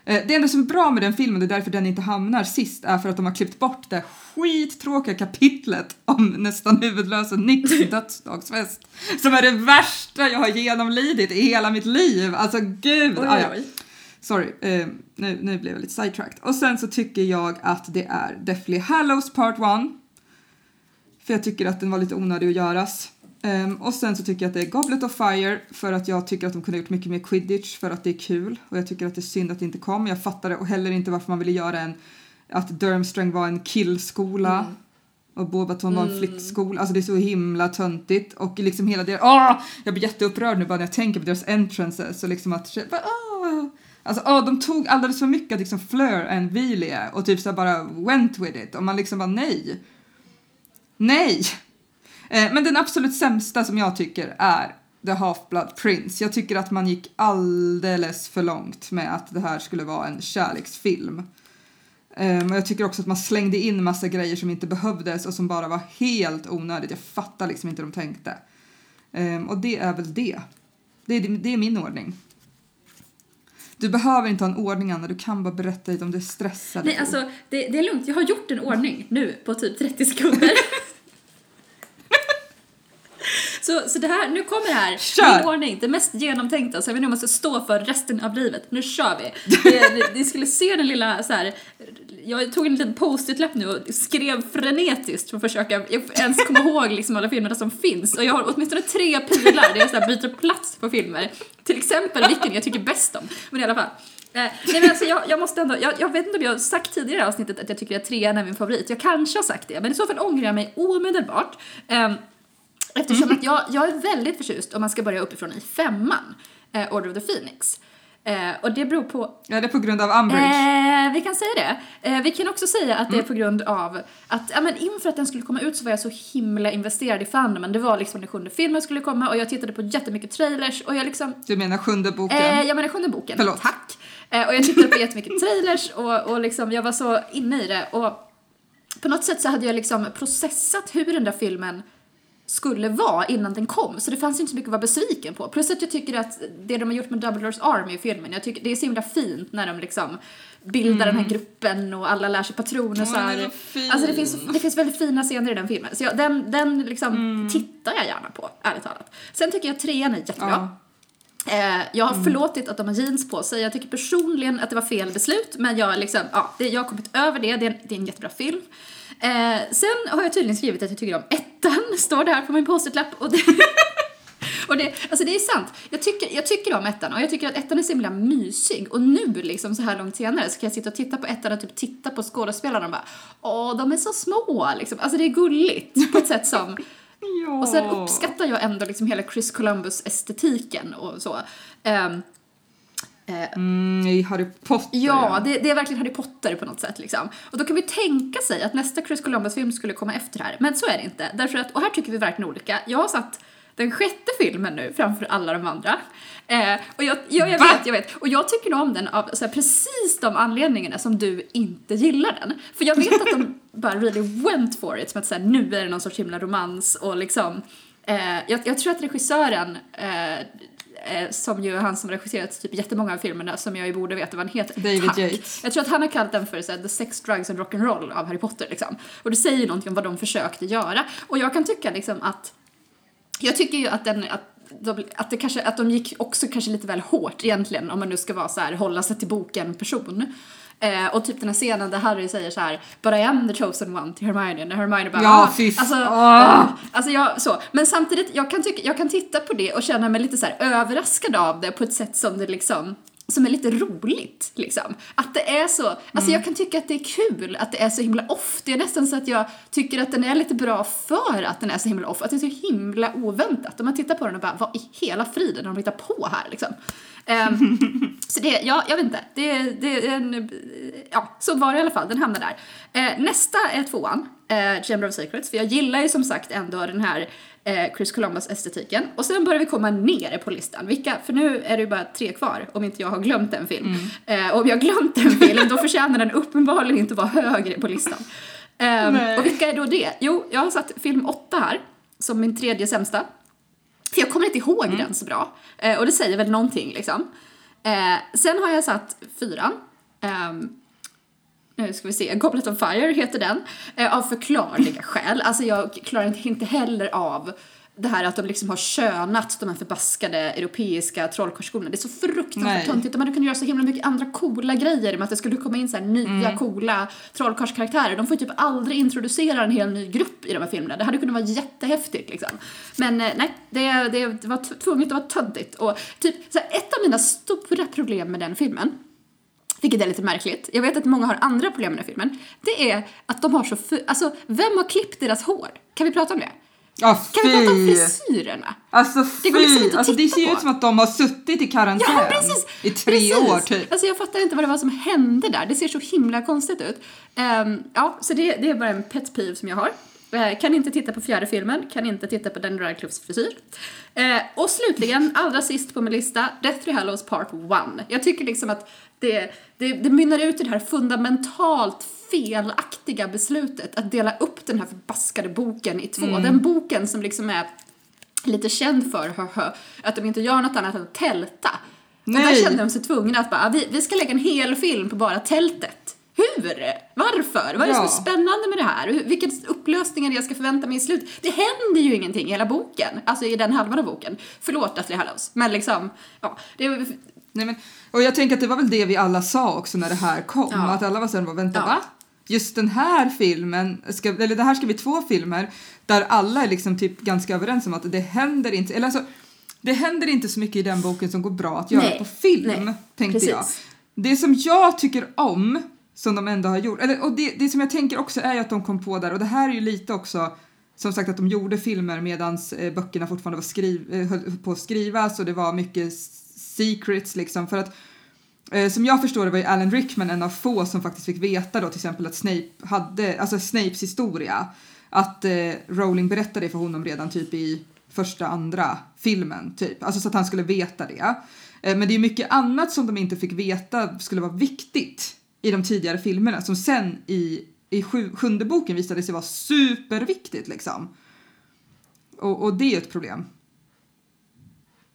Eh, Det enda som är bra med den filmen, det är därför den inte hamnar sist, är för att de har klippt bort det skittråkiga kapitlet om nästan huvudlösa Nicks [laughs] dödsdagsfest. Som är det värsta jag har genomlidit i hela mitt liv. Alltså gud! Oj, Ah, ja. oj. Sorry, eh, nu, nu blev jag lite sidetracked. Och sen så tycker jag att det är Deathly Hallows Part 1. För jag tycker att den var lite onödig att göras. Ehm, och sen så tycker jag att det är Goblet of Fire för att jag tycker att de kunde ha gjort mycket mer quidditch för att det är kul. Och jag tycker att det är synd att det inte kom. Jag fattar det och heller inte varför man ville göra en att Durmstrang var en killskola. Mm. Och Beauxbaton var en Mm. flickskola. Alltså det är så himla töntigt. Och liksom hela det... Åh! Jag blir jätteupprörd nu bara när jag tänker på deras entrances. Och liksom att... Åh! Alltså oh, de tog alldeles för mycket liksom Fleur and Vilia och typ så bara went with it och man liksom bara nej. Nej! Eh, men den absolut sämsta som jag tycker är The Half-Blood Prince. Jag tycker att man gick alldeles för långt med att det här skulle vara en kärleksfilm. Um, och jag tycker också att man slängde in massa grejer som inte behövdes och som bara var helt onödigt. Jag fattar liksom inte hur de tänkte. Um, och det är väl det. Det är, det är min ordning. Du behöver inte ha en ordning Anna, du kan bara berätta lite om du är stressad. Nej, alltså det, det är lugnt. Jag har gjort en ordning nu på typ 30 sekunder. [laughs] Så, så det här, nu kommer det här, Kör! min ordning, det mest genomtänkta som vi nu måste stå för resten av livet. Nu kör vi! Det- Ni skulle se den lilla så här. jag tog en liten post-it-lapp nu och skrev frenetiskt för att försöka ens komma ihåg liksom alla filmerna som finns. Och jag har åtminstone tre pilar där jag så byter plats på filmer. Till exempel vilken jag tycker bäst om. Men i alla fall. Eh, nej men alltså jag, jag måste ändå, jag, jag vet inte om jag har sagt tidigare i avsnittet att jag tycker att trean är min favorit. Jag kanske har sagt det, men i så fall ångrar jag mig omedelbart. Ehm, Eftersom att jag, jag är väldigt förtjust om man ska börja uppifrån i femman, eh, Order of the Phoenix. Eh, och det beror på... Ja, det är på grund av Umbridge. Eh, vi kan säga det. Eh, vi kan också säga att det är på grund av att, ja men inför att den skulle komma ut så var jag så himla investerad i fandomen. Det var liksom den sjunde filmen skulle komma och jag tittade på jättemycket trailers och jag liksom Du menar sjunde boken? Eh, jag menar sjunde boken. Förlåt. Tack. Eh, och jag tittade på jättemycket [laughs] trailers och, och liksom, jag var så inne i det. Och på något sätt så hade jag liksom processat hur den där filmen skulle vara innan den kom. Så det fanns inte så mycket att vara besviken på. Plus att jag tycker att det de har gjort med Double Doors Army i filmen, jag tycker det är så himla fint när de liksom bildar den här gruppen och alla lär sig patroner så Mm. Här. så fin. Alltså det finns, det finns väldigt fina scener i den filmen. Så jag, den, den liksom Mm. tittar jag gärna på, ärligt talat. Sen tycker jag trean är jättebra. Ja. Eh, jag har förlåtit att de har jeans på sig. Jag tycker personligen att det var fel beslut, men jag, liksom, ja, det, jag har kommit över det. Det är en, det är en jättebra film. Eh, sen har jag tydligen skrivit att jag tycker om ettan, [laughs] står det här på min post-it-lapp. Och det, [laughs] och det, alltså det är sant. Jag tycker, jag tycker om ettan och jag tycker att ettan är så himla mysig. Och nu liksom så här långt senare så kan jag sitta och titta på ettan och typ titta på skådespelarna och bara åh, de är så små liksom. Alltså det är gulligt [laughs] på ett sätt som Ja. och sen uppskattar jag ändå liksom hela Chris Columbus-estetiken och så. Eh, Mm, i Harry Potter. ja, det, det är verkligen Harry Potter på något sätt liksom. Och då kan vi tänka sig att nästa Chris Columbus-film skulle komma efter här. Men så är det inte. Därför att, och här tycker vi verkligen olika. Jag har satt den sjätte filmen nu framför alla de andra. Eh, och jag, jag, jag vet, jag vet. Och jag tycker om den av så här, precis de anledningarna som du inte gillar den. För jag vet att de [laughs] bara really went for it, som att så här, nu är det någon sorts himla romans och liksom eh, jag, jag tror att regissören eh, eh, som ju han som regisserat typ jättemånga av filmerna som jag ju borde veta vad han heter. David Tack. Yates. Jag tror att han har kallat den för så här, The Sex, Drugs and Rock'n'Roll av Harry Potter liksom. Och det säger ju någonting om vad de försökte göra. Och jag kan tycka liksom att jag tycker ju att den, att de, att, det kanske, att de gick också kanske lite väl hårt egentligen om man nu ska vara så här, hålla sig till boken person. Eh, och typ den här scenen där Harry säger så här But I am the chosen one till Hermione, när Hermione bara Ja, "Ah." alltså, ah. ah. alltså jag, så. Men samtidigt, jag kan, tycka, jag kan titta på det och känna mig lite så överraskad av det på ett sätt som det liksom som är lite roligt liksom. Att det är så, alltså jag kan tycka att det är kul att det är så himla off. Det är nästan så att jag tycker att den är lite bra för att den är så himla off. Att det är så himla oväntat. Om man tittar på den och bara, vad i hela friden har de hittat på här liksom? Ehm, så det, ja, jag vet inte. Det, det är en, ja, så var det i alla fall. Den hamnar där. Eh, nästa är tvåan, eh, Chamber of Secrets. För jag gillar ju som sagt ändå den här eh, Chris Columbus-estetiken. Och sen börjar vi komma ner på listan. Vilka, för nu är det ju bara tre kvar, om inte jag har glömt en film. Eh, och om jag har glömt en film, då förtjänar den uppenbarligen inte vara högre på listan. Ehm, Nej. och vilka är då det? Jo, jag har satt film åtta här, som min tredje sämsta. För jag kommer inte ihåg den så bra. Eh, och det säger väl någonting liksom. Eh, sen har jag satt fyran. Ehm, nu ska vi se, Goblet of Fire heter den. Eh, av förklarliga skäl. Alltså jag klarar inte heller av det här att de liksom har könat de här förbaskade europeiska trollkarlsskolorna. Det är så fruktansvärt töntigt. De hade kunnat göra så himla mycket andra coola grejer med att det skulle komma in så nya coola trollkarlskaraktärer. De får typ aldrig introducera en hel ny grupp i de här filmerna. Det hade kunnat vara jättehäftigt liksom. Men eh, nej, det, det, var tvunget att vara töntigt. Och typ så här, ett av mina stora problem med den filmen vilket är lite märkligt. Jag vet att många har andra problem med den här filmen. Det är att de har så... Alltså, vem har klippt deras hår? Kan vi prata om det? Ja, Kan vi prata om fy! frisyrerna? Alltså Det går liksom fy! inte att Alltså, det titta ser ju på. ut som att de har suttit i karantän Ja, precis! i tre precis. år typ. Alltså jag fattar inte vad det var som hände där. Det ser så himla konstigt ut. Ehm, ja, så det, det är bara en pet peeve som jag har. Eh, kan inte titta på fjärde filmen, kan inte titta på Daniel Radcliffes frisyr. Eh, och slutligen, [laughs] allra sist på min lista, Deathly Hallows Part 1. Jag tycker liksom att det, det, det mynnar ut i det här fundamentalt felaktiga beslutet att dela upp den här förbaskade boken i två. Mm. Den boken som liksom är lite känd för hö, att de inte gör något annat än att tälta. Och där Nej. kände de sig tvungna att bara, "Ah, vi, vi ska lägga en hel film på bara tältet. Hur? Varför? Vad är det som är Ja. spännande med det här? Vilken upplösning är det jag ska förvänta mig i slut? Det händer ju ingenting i hela boken, alltså i den halvan av boken. Förlåt Deathly Hallows, men liksom, ja, det Nej, men, och jag tänker att det var väl det vi alla sa också när det här kom. Ja. Att alla var såhär, vänta Ja. va? Just den här filmen, ska, eller det här ska bli två filmer där alla är liksom typ ganska överens om att det händer inte, eller alltså det händer inte så mycket i den boken som går bra att göra Nej. på film, Nej. tänkte jag. Precis. Det som jag tycker om, som de ändå har gjort, eller, och det, det som jag tänker också är ju att de kom på där, och det här är ju lite också som sagt att de gjorde filmer medan eh, böckerna fortfarande var skriv, eh, höll på att skrivas och det var mycket secrets liksom för att Eh, som jag förstår det var ju Alan Rickman en av få som faktiskt fick veta då till exempel att Snape hade, alltså Snapes historia, att eh, Rowling berättade för honom redan typ i första, andra filmen typ, alltså så att han skulle veta det. Eh, men det är mycket annat som de inte fick veta skulle vara viktigt i de tidigare filmerna som sen i, i sju, sjunde boken visade sig vara superviktigt liksom. Och, och det är ju ett problem.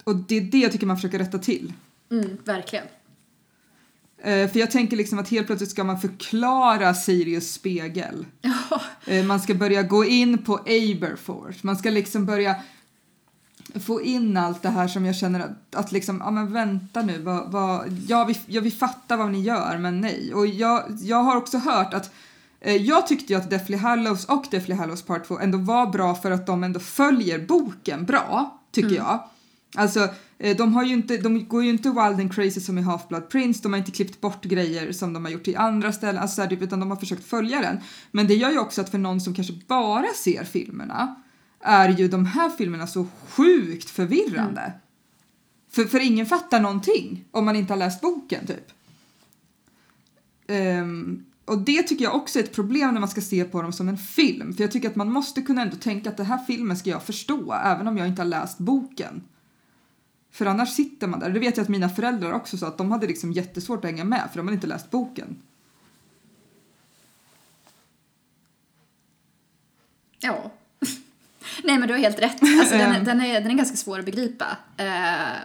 Och det är det jag tycker man försöker rätta till. mm, verkligen. Eh, för jag tänker liksom att helt plötsligt ska man förklara Sirius spegel. [laughs] Eh, man ska börja gå in på Aberforth. Man ska liksom börja få in allt det här som jag känner att, att liksom, ja men vänta nu, vad, vad, ja, vi, ja vi fattar vad ni gör men nej. Och jag, jag har också hört att eh, jag tyckte ju att Deathly Hallows och Deathly Hallows Part 2 ändå var bra för att de ändå följer boken bra, tycker jag. Alltså, eh, de, har ju inte, de går ju inte wild and crazy som i Half-Blood Prince, de har inte klippt bort grejer som de har gjort i andra ställen, alltså typ, utan de har försökt följa den. Men det gör ju också att för någon som kanske bara ser filmerna är ju de här filmerna så sjukt förvirrande. För, för ingen fattar någonting om man inte har läst boken typ. Ehm, och det tycker jag också är ett problem när man ska se på dem som en film. För jag tycker att man måste kunna ändå tänka att den här filmen ska jag förstå även om jag inte har läst boken. För annars sitter man där. Det vet jag att mina föräldrar också sa att de hade liksom jättesvårt att hänga med för de hade inte läst boken. Ja. Nej men du har helt rätt. Alltså, den, är, [laughs] den, är, den är ganska svår att begripa eh,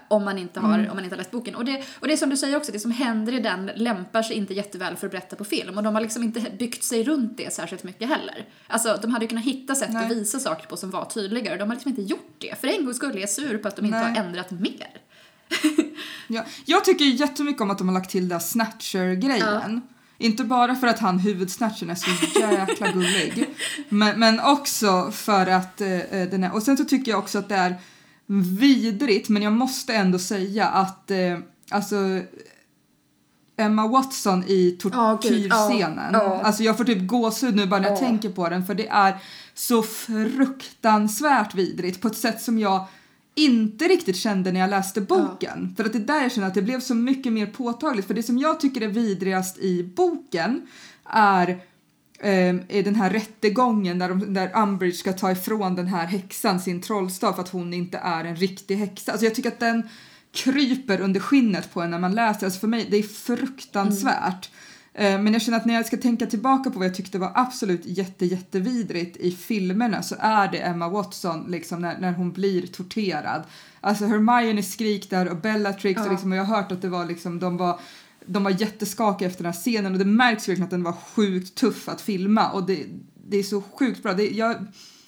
om, man inte har, om man inte har läst boken. Och det, och det är som du säger också, det som händer i den lämpar sig inte jätteväl för att berätta på film. Och de har liksom inte byggt sig runt det särskilt mycket heller. Alltså de hade ju kunnat hitta sätt Nej. att visa saker på som var tydligare. Och de har liksom inte gjort det. För en gång skulle jag är sur på att de inte Nej. har ändrat mer. Ja, jag tycker jättemycket om att de har lagt till den snatcher-grejen. Inte bara för att han huvudsnatchen är så jäkla gullig. [laughs] men, men också för att eh, eh, den är... Och sen så tycker jag också att det är vidrigt, men jag måste ändå säga att eh, alltså Emma Watson i tortyrscenen. Ja, ja. Alltså jag får typ gåshud nu bara när jag Ja. tänker på den för det är så fruktansvärt vidrigt på ett sätt som jag inte riktigt kände när jag läste boken. För att det är där jag känner att det blev så mycket mer påtagligt. För det som jag tycker är vidrigast i boken är eh, är den här rättegången där, de, där Umbridge ska ta ifrån den här häxan sin trollstav för att hon inte är en riktig häxa. Alltså jag tycker att den kryper under skinnet på en när man läser. Alltså för mig, det är fruktansvärt. Eh, Men jag känner att när jag ska tänka tillbaka på vad jag tyckte var absolut jätte, jättevidrigt i filmerna så är det Emma Watson liksom när, när hon blir torterad. Alltså Hermione skrik där och Bellatrix och, Ja. liksom, och jag har hört att det var liksom, de var de var jätteskakiga efter den här scenen och det märks verkligen att den var sjukt tuff att filma och det, det är så sjukt bra. Det, jag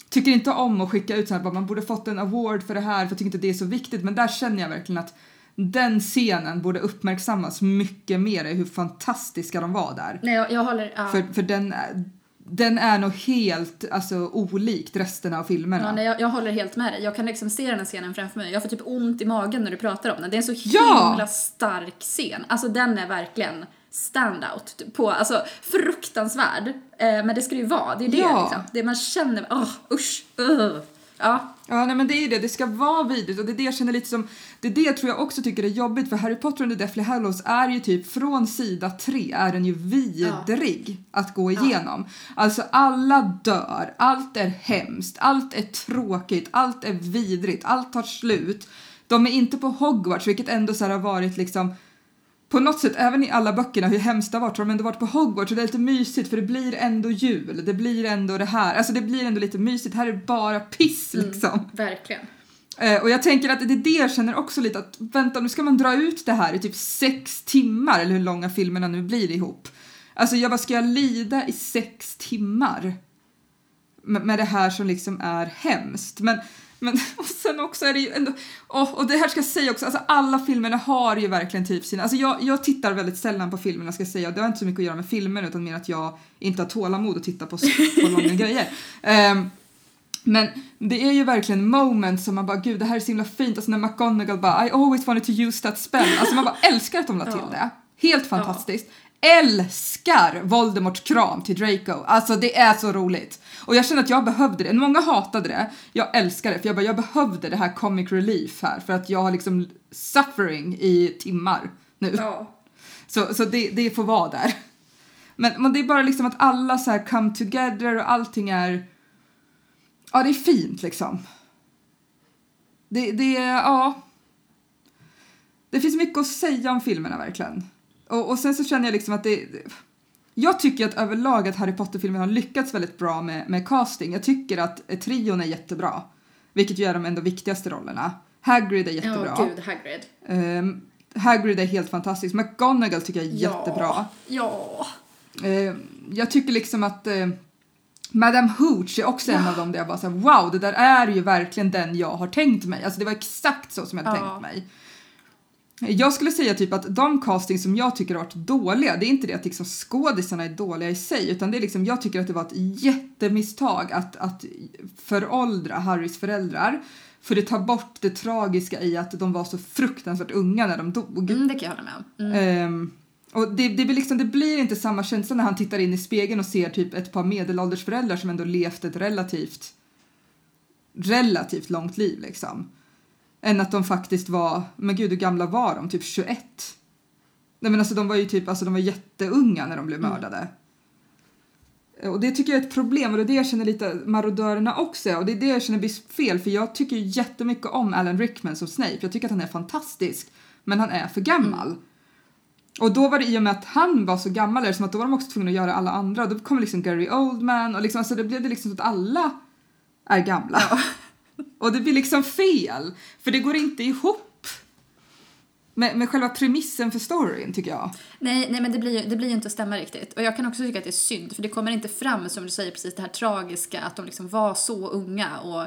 tycker inte om att skicka ut så här, bara, man borde fått en award för det här för jag tycker inte det är så viktigt men där känner jag verkligen att den scenen borde uppmärksammas mycket mer i hur fantastiska de var där. Nej, jag, jag håller... Ja. För, för den, den är nog helt alltså, olikt resten av filmerna. Ja, nej, jag, jag håller helt med dig. Jag kan liksom se den här scenen framför mig. Jag får typ ont i magen när du pratar om den. Det är en så Ja! himla stark scen. Alltså den är verkligen standout på, alltså fruktansvärd. Eh, men det ska det ju vara, det är det Ja. liksom. Det man känner, åh usch, uh. Ja, Ja, nej men det är det. Det ska vara vidrigt. Och det är det jag känner lite som... Det är det tror jag också tycker är jobbigt. För Harry Potter and the Deathly Hallows är ju typ från sida tre är den ju vidrig att gå igenom. Alltså alla dör, allt är hemskt, allt är tråkigt, allt är vidrigt, allt tar slut. De är inte på Hogwarts vilket ändå så har varit liksom på något sätt, även i alla böckerna, hur hemskt det har varit, har de ändå varit på Hogwarts och det är lite mysigt för det blir ändå jul, det blir ändå det här, alltså det blir ändå lite mysigt, här är det bara piss liksom. verkligen. Eh, och jag tänker att det är det jag känner också lite att vänta nu ska man dra ut det här i typ sex timmar eller hur långa filmerna nu blir ihop. Alltså jag bara ska jag lida i sex timmar? Med, med det här som liksom är hemskt. Men, men [laughs] och sen också är det ju ändå, och, och det här ska jag säga också, alltså alla filmerna har ju verkligen typ sina, alltså jag, jag tittar väldigt sällan på filmerna ska jag säga och det har inte så mycket att göra med filmen utan mer att jag inte har tålamod att titta på, på långa grejer. [laughs] Ehm, men det är ju verkligen moment som man bara gud det här är så himla fint. Alltså när McGonagall bara I always wanted to use that spell. Alltså man bara [laughs] älskar att de la till det. Helt fantastiskt. Älskar Voldemorts kram till Draco. Alltså det är så roligt. Och jag känner att jag behövde det. Många hatade det. Jag älskar det för jag bara jag behövde det här comic relief här för att jag har liksom suffering i timmar nu. Ja. Så, så det, det får vara där. Men, men det är bara liksom att alla så här come together och allting är... Ja, det är fint liksom. Det, det ja. Det finns mycket att säga om filmerna verkligen. Och, och sen så känner jag liksom att det... Jag tycker att överlag att Harry Potter-filmerna har lyckats väldigt bra med, med casting. Jag tycker att trion är jättebra. Vilket ju är de ändå viktigaste rollerna. Hagrid är jättebra. Ja, gud, Hagrid. Ehm, Hagrid är helt fantastisk. McGonagall tycker jag är jättebra. Ja. Ehm, jag tycker liksom att eh, Madame Hooch är också en av dem där jag bara såhär wow, det där är ju verkligen den jag har tänkt mig. Alltså det var exakt så som jag hade Ja. tänkt mig. Jag skulle säga typ att de casting som jag tycker har varit dåliga, det är inte det att liksom skådisarna är dåliga i sig, utan det är liksom, jag tycker att det var ett jättemisstag att, att föråldra Harrys föräldrar. För det tar bort det tragiska i att de var så fruktansvärt unga när de dog. Mm, det kan jag hålla med om. Mm. Ehm, och det, det, blir liksom, det blir inte samma känsla när han tittar in i spegeln och ser typ ett par medelålders föräldrar som ändå levt ett relativt relativt långt liv liksom. Än att de faktiskt var, men gud hur gamla var de? Typ 21? Nej men alltså de var ju typ, alltså de var jätteunga när de blev Mm. mördade. Och det tycker jag är ett problem och det är det jag känner lite marodörerna också och det är det jag känner blir fel för jag tycker ju jättemycket om Alan Rickman som Snape. Jag tycker att han är fantastisk men han är för gammal. Och då var det i och med att han var så gammal är det som att då var de också tvungna att göra alla andra. Då kommer liksom Gary Oldman och liksom, alltså det blev det liksom så att alla är gamla. Och det blir liksom fel. För det går inte ihop med, med själva premissen för storyn tycker jag. Nej, nej men det blir, det blir ju inte att stämma riktigt. Och jag kan också tycka att det är synd, för det kommer inte fram, som du säger, precis det här tragiska, att de liksom var så unga och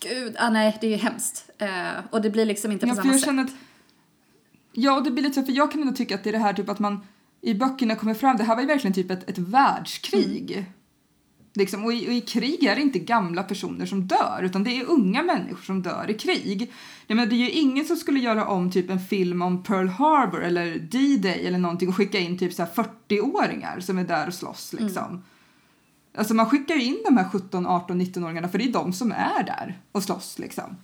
gud, ah, nej, det är ju hemskt. Eh, och det blir liksom inte på Ja, samma jag sätt. känner att, ja, det blir lite så, för jag kan ändå tycka att det är det här typ att man i böckerna kommer fram, det här var ju verkligen typ ett, ett världskrig. Liksom, och, i, och i krig är det inte gamla personer som dör, utan det är unga människor som dör i krig. Ja, men det är ju ingen som skulle göra om typ en film om Pearl Harbor eller D-Day eller någonting och skicka in typ så här 40-åringar som är där och slåss liksom. Alltså man skickar ju in de här 17, 18, 19-åringarna för det är de som är där och slåss liksom.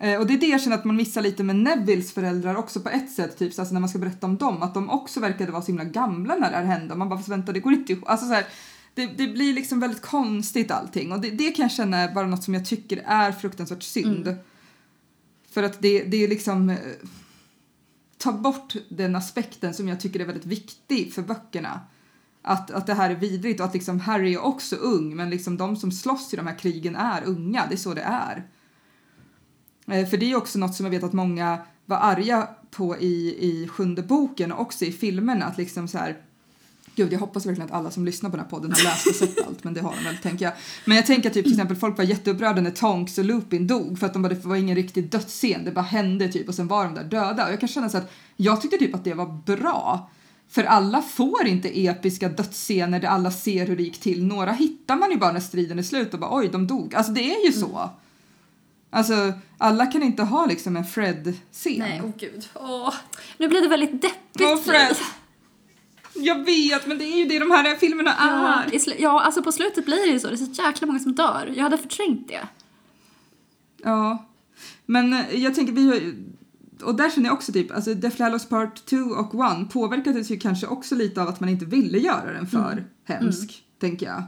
Eh, och det är det jag känner att man missar lite med Nevilles föräldrar också på ett sätt, typ så alltså när man ska berätta om dem, att de också verkade vara så himla gamla när det här hände. Man bara, vänta, det går inte ihop. Alltså så här, det, det blir liksom väldigt konstigt allting och det, det kan jag känna är bara något som jag tycker är fruktansvärt synd. För att det, det är liksom, eh, ta bort den aspekten som jag tycker är väldigt viktig för böckerna. Att, att det här är vidrigt och att liksom Harry är också ung men liksom de som slåss i de här krigen är unga, det är så det är. Eh, För det är också något som jag vet att många var arga på i, i sjunde boken och också i filmerna. Att liksom så här, Gud, jag hoppas verkligen att alla som lyssnar på den här podden har läst och sett allt, men det har de väl, tänker jag. Men jag tänker typ till exempel folk var jätteupprörda när Tonks och Lupin dog för att de bara, det var ingen riktig dödsscen, det bara hände typ och sen var de där döda. Och jag kan känna så att jag tyckte typ att det var bra. För alla får inte episka dödsscener där alla ser hur det gick till. Några hittar man ju bara när striden är slut och bara oj, de dog. Alltså det är ju så. Alltså, alla kan inte ha liksom en Fred-scen. Nej, åh gud. Åh. Nu blir det väldigt deppigt. Åh, Fred. Jag vet, men det är ju det de här filmerna Ja, är. slu- ja, alltså på slutet blir det ju så. Det är så jäkla många som dör. Jag hade förträngt det. Ja. Men eh, jag tänker, vi har och där känner jag också typ, alltså Deathly Hallows Part 2 och 1 påverkades ju kanske också lite av att man inte ville göra den för hemsk, tänker jag.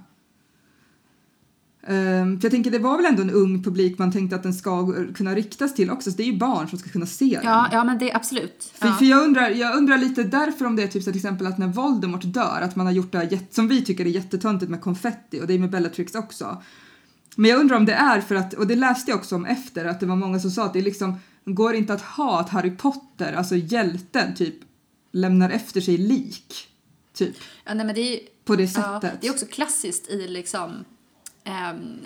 Ehm, för jag tänker, det var väl ändå en ung publik man tänkte att den ska kunna riktas till också, så det är ju barn som ska kunna se den. Ja, ja men det är absolut. För, Ja. för jag, undrar, jag undrar lite därför om det är typ så till exempel att när Voldemort dör, att man har gjort det här som vi tycker är jättetöntigt med konfetti och det är med Bellatrix också. Men jag undrar om det är för att, och det läste jag också om efter, att det var många som sa att det liksom, går inte att ha att Harry Potter, alltså hjälten, typ lämnar efter sig lik. Typ, Ja, nej, men det är på det Ja, sättet. det är också klassiskt i liksom... ehm,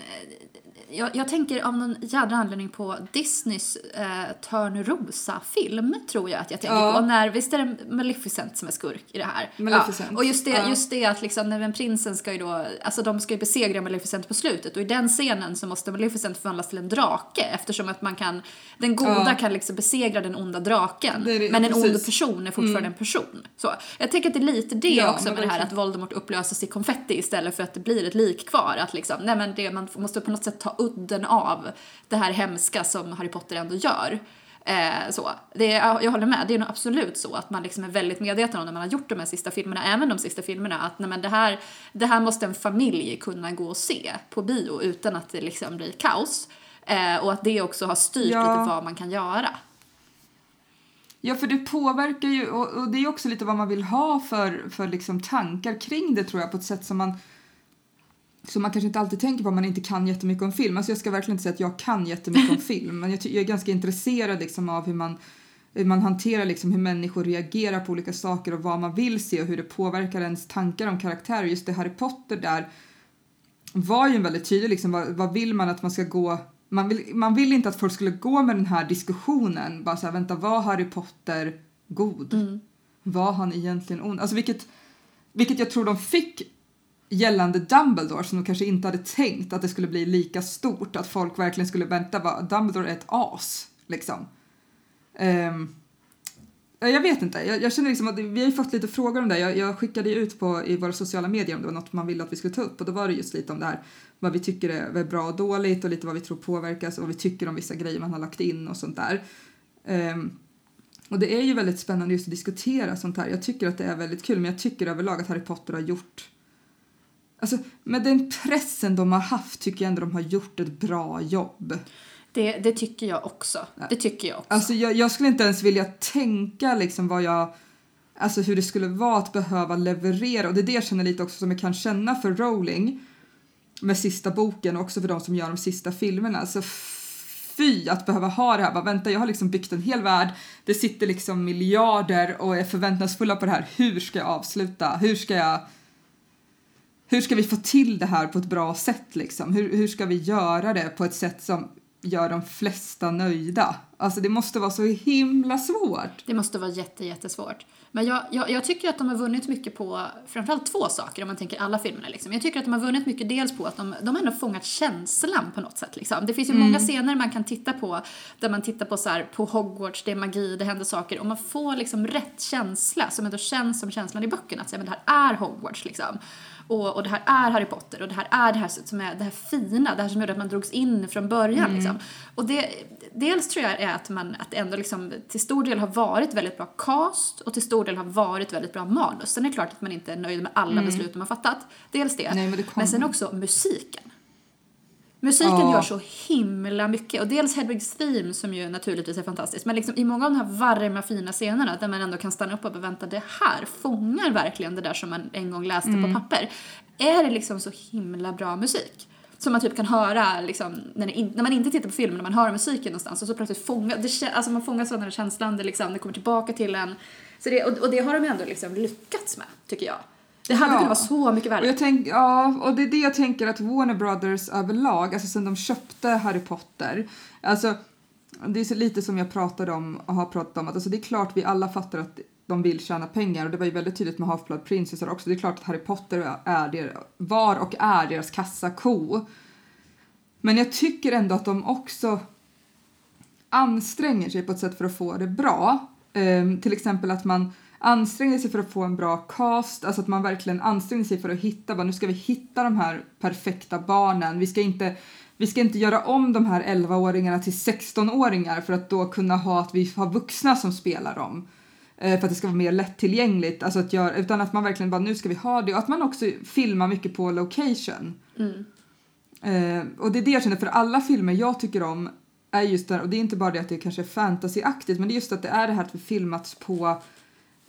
jag, jag tänker av någon jädra anledning på Disneys eh, Törnrosa-film, tror jag att jag tänker Ja. på. När, visst är det Maleficent som är skurk i det här? Maleficent. Ja. Och just det, Ja. just det att liksom, när prinsen ska ju då, alltså de ska ju besegra Maleficent på slutet och i den scenen så måste Maleficent förvandlas till en drake eftersom att man kan, den goda kan liksom besegra den onda draken. Det det- men en ond precis. Mm. person är fortfarande en person. Så, jag tänker att det är lite det också med det här att Voldemort upplöses i konfetti istället för att det blir ett lik kvar. Att liksom, nej men det, man måste på något sätt ta udden av det här hemska som Harry Potter ändå gör. Eh, så. Det är, ja, jag håller med, det är nog absolut så att man liksom är väldigt medveten om när man har gjort de här sista filmerna, även de sista filmerna, att nej men det, här, det här måste en familj kunna gå och se på bio utan att det liksom blir kaos. Eh, och att det också har styrt Ja. lite vad man kan göra. Ja, för det påverkar ju, och, och det är också lite vad man vill ha för, för liksom tankar kring det tror jag på ett sätt som man som man kanske inte alltid tänker på om man inte kan jättemycket om film. Alltså jag ska verkligen inte säga att jag kan jättemycket om [laughs] film, men jag, jag är ganska intresserad liksom av hur man, hur man hanterar liksom hur människor reagerar på olika saker och vad man vill se och hur det påverkar ens tankar om karaktärer. Just det Harry Potter där var ju en väldigt tydlig liksom, vad, vad vill man att man ska gå man vill, man vill inte att folk skulle gå med den här diskussionen, bara såhär vänta var Harry Potter god? Var han egentligen ond? Alltså vilket, vilket jag tror de fick gällande Dumbledore som de kanske inte hade tänkt att det skulle bli lika stort, att folk verkligen skulle vänta vad Dumbledore är ett as liksom. Um, Jag vet inte. Jag, jag känner liksom att vi har ju fått lite frågor om det. Jag, jag skickade ju ut på i våra sociala medier om det var något man ville att vi skulle ta upp och då var det just lite om det här vad vi tycker är bra och dåligt och lite vad vi tror påverkas och vad vi tycker om vissa grejer man har lagt in och sånt där. Um, och det är ju väldigt spännande just att diskutera sånt här. Jag tycker att det är väldigt kul men jag tycker överlag att Harry Potter har gjort Alltså med den pressen de har haft tycker jag ändå de har gjort ett bra jobb. Det, det tycker jag också. Det tycker jag också. Alltså jag, jag skulle inte ens vilja tänka liksom vad jag, alltså hur det skulle vara att behöva leverera och det är det jag känner lite också som jag kan känna för Rowling med sista boken och också för de som gör de sista filmerna. Alltså fy att behöva ha det här, bara vänta jag har liksom byggt en hel värld, det sitter liksom miljarder och är förväntansfulla på det här, hur ska jag avsluta, hur ska jag hur ska vi få till det här på ett bra sätt liksom? Hur, hur ska vi göra det på ett sätt som gör de flesta nöjda? Alltså det måste vara så himla svårt. Det måste vara jätte, jättesvårt. Men jag, jag, jag tycker att de har vunnit mycket på framförallt två saker om man tänker alla filmerna. Liksom. Jag tycker att de har vunnit mycket dels på att de, de har ändå fångat känslan på något sätt. Liksom. Det finns ju många scener man kan titta på där man tittar på så här, på Hogwarts, det är magi, det händer saker och man får liksom rätt känsla som ändå känns som känslan i böckerna. Att säga, men det här är Hogwarts liksom. Och, och det här är Harry Potter och det här är det här som är det här fina, det här som gjorde att man drogs in från början liksom. Och det, dels tror jag är att man, att det ändå liksom till stor del har varit väldigt bra cast och till stor del har varit väldigt bra manus. Sen är det klart att man inte är nöjd med alla beslut de har fattat. Dels det. Nej, men det men sen också musiken. Musiken Ja. gör så himla mycket. Och dels Hedwigs theme som ju naturligtvis är fantastiskt. Men liksom i många av de här varma fina scenerna där man ändå kan stanna upp och vänta det här fångar verkligen det där som man en gång läste Mm. på papper. Är det liksom så himla bra musik? Som man typ kan höra liksom, när, in, när man inte tittar på filmen, när man hör musiken någonstans och så plötsligt fångar, det, alltså man fångas av den här känslan, det, liksom, det kommer tillbaka till en. Så det, och, och det har de ändå liksom lyckats med, tycker jag. Det hade Ja. kunnat vara så mycket Och värre. jag tänk, ja, och det är det jag tänker att Warner Brothers överlag, alltså sen de köpte Harry Potter, alltså det är så lite som jag pratade om och har pratat om att alltså det är klart vi alla fattar att de vill tjäna pengar och det var ju väldigt tydligt med Half-Blood Princess också. Det är klart att Harry Potter är der, var och är deras kassako. Men jag tycker ändå att de också anstränger sig på ett sätt för att få det bra. Ehm, till exempel att man, ansträngde sig för att få en bra cast, alltså att man verkligen ansträngde sig för att hitta, bara, nu ska vi hitta de här perfekta barnen. Vi ska inte, vi ska inte göra om de här 11-åringarna till 16-åringar för att då kunna ha att vi har vuxna som spelar dem. Eh, för att det ska vara mer lättillgängligt, alltså att göra, utan att man verkligen bara nu ska vi ha det och att man också filmar mycket på location. Mm. Eh, och det är det jag känner för alla filmer jag tycker om är just det och det är inte bara det att det kanske är fantasyaktigt men det är just att det är det här att vi filmats på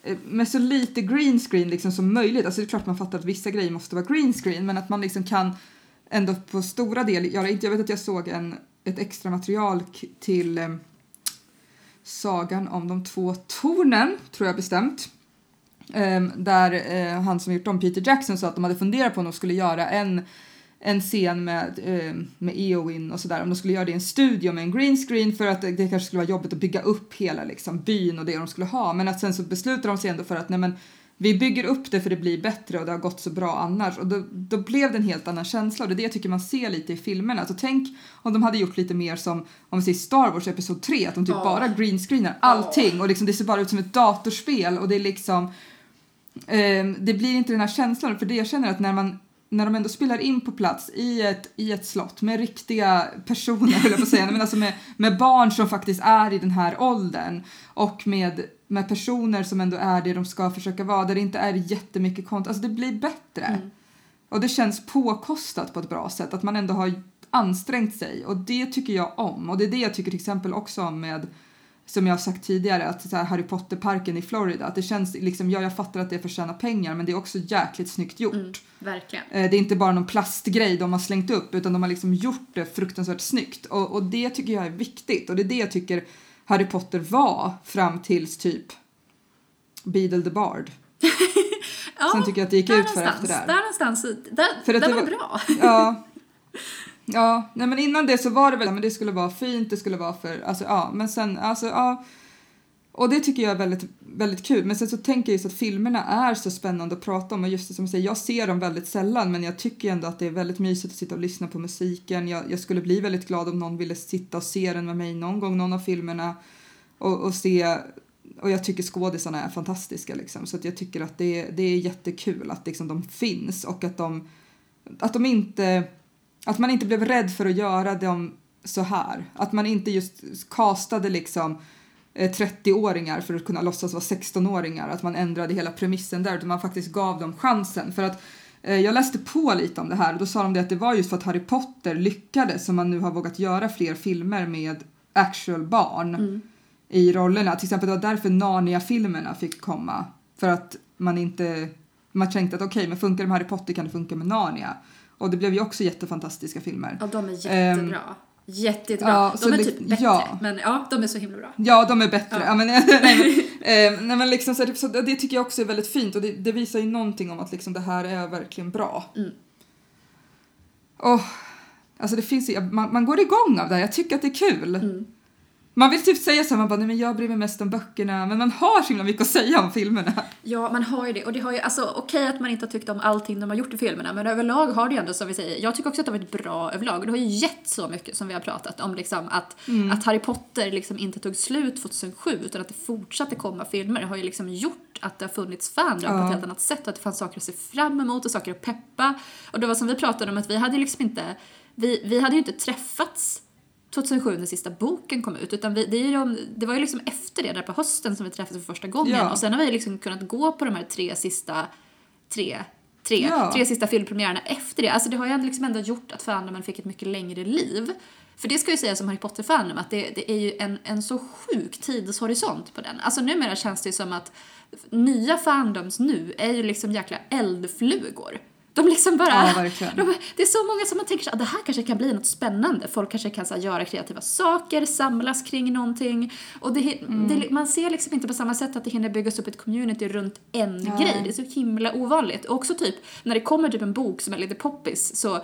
Eh, med så lite green screen liksom som möjligt. Alltså det är klart man fattar att vissa grejer måste vara green screen men att man liksom kan ändå på stora del göra, jag vet att jag såg en, ett extra material till eh, Sagan om de två tornen, tror jag bestämt. Eh, där eh, han som gjort om Peter Jackson sa att de hade funderat på om de skulle göra en, en scen med, eh, med Eowyn och sådär, om de skulle göra det i en studio med en green screen för att det, det kanske skulle vara jobbigt att bygga upp hela liksom, byn och det de skulle ha. Men att sen så beslutade de sig ändå för att nej men vi bygger upp det för det blir bättre och det har gått så bra annars och då, då blev det en helt annan känsla och det är det jag tycker man ser lite i filmerna. Alltså tänk om de hade gjort lite mer som om vi säger Star Wars episod 3 att de typ Ja. bara greenscreenar allting och liksom det ser bara ut som ett datorspel och det är liksom Ehm, det blir inte den här känslan för det jag känner att när man när de ändå spelar in på plats i ett, i ett slott med riktiga personer, [laughs] höll jag på att säga, men alltså med, med barn som faktiskt är i den här åldern och med, med personer som ändå är det de ska försöka vara, där det inte är jättemycket konto, alltså det blir bättre. Mm. Och det känns påkostat på ett bra sätt, att man ändå har ansträngt sig och det tycker jag om. Och det är det jag tycker till exempel också om med som jag har sagt tidigare, att Harry Potter-parken i Florida, att det känns liksom, ja jag fattar att det är för att tjäna pengar men det är också jäkligt snyggt gjort. Mm, verkligen. Eh, Det är inte bara någon plastgrej de har slängt upp utan de har liksom gjort det fruktansvärt snyggt och, och det tycker jag är viktigt och det är det jag tycker Harry Potter var fram tills typ Beedle the Bard. [laughs] Ja, Sen tycker jag att det gick ut för efter Där där. någonstans. Där, För att där det var var- bra. Ja. [laughs] Ja, nej men innan det så var det väl, men det skulle vara fint, det skulle vara för, alltså ja, men sen, alltså ja. Och det tycker jag är väldigt, väldigt kul. Men sen så tänker jag just att filmerna är så spännande att prata om och just det som jag säger, jag ser dem väldigt sällan men jag tycker ändå att det är väldigt mysigt att sitta och lyssna på musiken. Jag, jag skulle bli väldigt glad om någon ville sitta och se den med mig någon gång, någon av filmerna och, och se och jag tycker skådisarna är fantastiska liksom så att jag tycker att det, det är jättekul att liksom de finns och att de att de inte att man inte blev rädd för att göra dem så här. Att man inte just castade liksom eh, 30-åringar för att kunna låtsas vara 16-åringar. Att man ändrade hela premissen där utan man faktiskt gav dem chansen. För att eh, jag läste på lite om det här och då sa de det att det var just för att Harry Potter lyckades som man nu har vågat göra fler filmer med actual barn Mm. i rollerna. Till exempel det var därför Narnia-filmerna fick komma. För att man inte, man tänkte att okej, men funkar det med Harry Potter kan det funka med Narnia. Och det blev ju också jättefantastiska filmer. Ja, de är jättebra. Jätte, jättebra. ja, de är det- typ bättre. ja. Men ja, de är så himla bra. Ja, de är bättre. Ja. Ja. men, [laughs] nej, men, [laughs] eh, nej, men liksom, så, så, det tycker jag också är väldigt fint och det, det visar ju någonting om att liksom, det här är verkligen bra. Mm. Och, alltså det finns, ju- man, man går igång av det här, jag tycker att det är kul. Mm. Man vill typ säga så här, man bara, nej men jag bryr mig mest om böckerna, men man har så himla mycket att säga om filmerna. Ja, man har ju det. Och det har ju, alltså okej att man inte har tyckt om allting de har gjort i filmerna, men överlag har det ju ändå som vi säger, jag tycker också att det har varit bra överlag. Och det har ju gett så mycket som vi har pratat om, liksom att, att Harry Potter liksom inte tog slut 2007, utan att det fortsatte komma filmer, har ju liksom gjort att det har funnits på Ja. ett helt annat sätt och att det fanns saker att se fram emot och saker att peppa. Och det var som vi pratade om att vi hade ju liksom inte, vi, vi hade ju inte träffats 2007 när sista boken kom ut. Utan vi, det, är ju de, det var ju liksom efter det, där på hösten, som vi träffades för första gången. Ja. Och sen har vi liksom kunnat gå på de här tre sista, tre, tre, Ja. tre sista filmpremiärerna efter det. Alltså det har ju ändå liksom ändå gjort att fandomen fick ett mycket längre liv. För det ska jag säga som Harry Potter-fandom, att det, det är ju en, en så sjuk tidshorisont på den. Alltså numera känns det ju som att nya fandoms nu är ju liksom jäkla eldflugor. De liksom bara... Ja. [laughs] De, det är så många som man tänker att det här kanske kan bli något spännande. Folk kanske kan så, här, göra kreativa saker, samlas kring någonting. Och det, Mm. det, man ser liksom inte på samma sätt att det hinner byggas upp ett community runt en Nej. grej. Det är så himla ovanligt. Och också typ, när det kommer typ en bok som är lite poppis så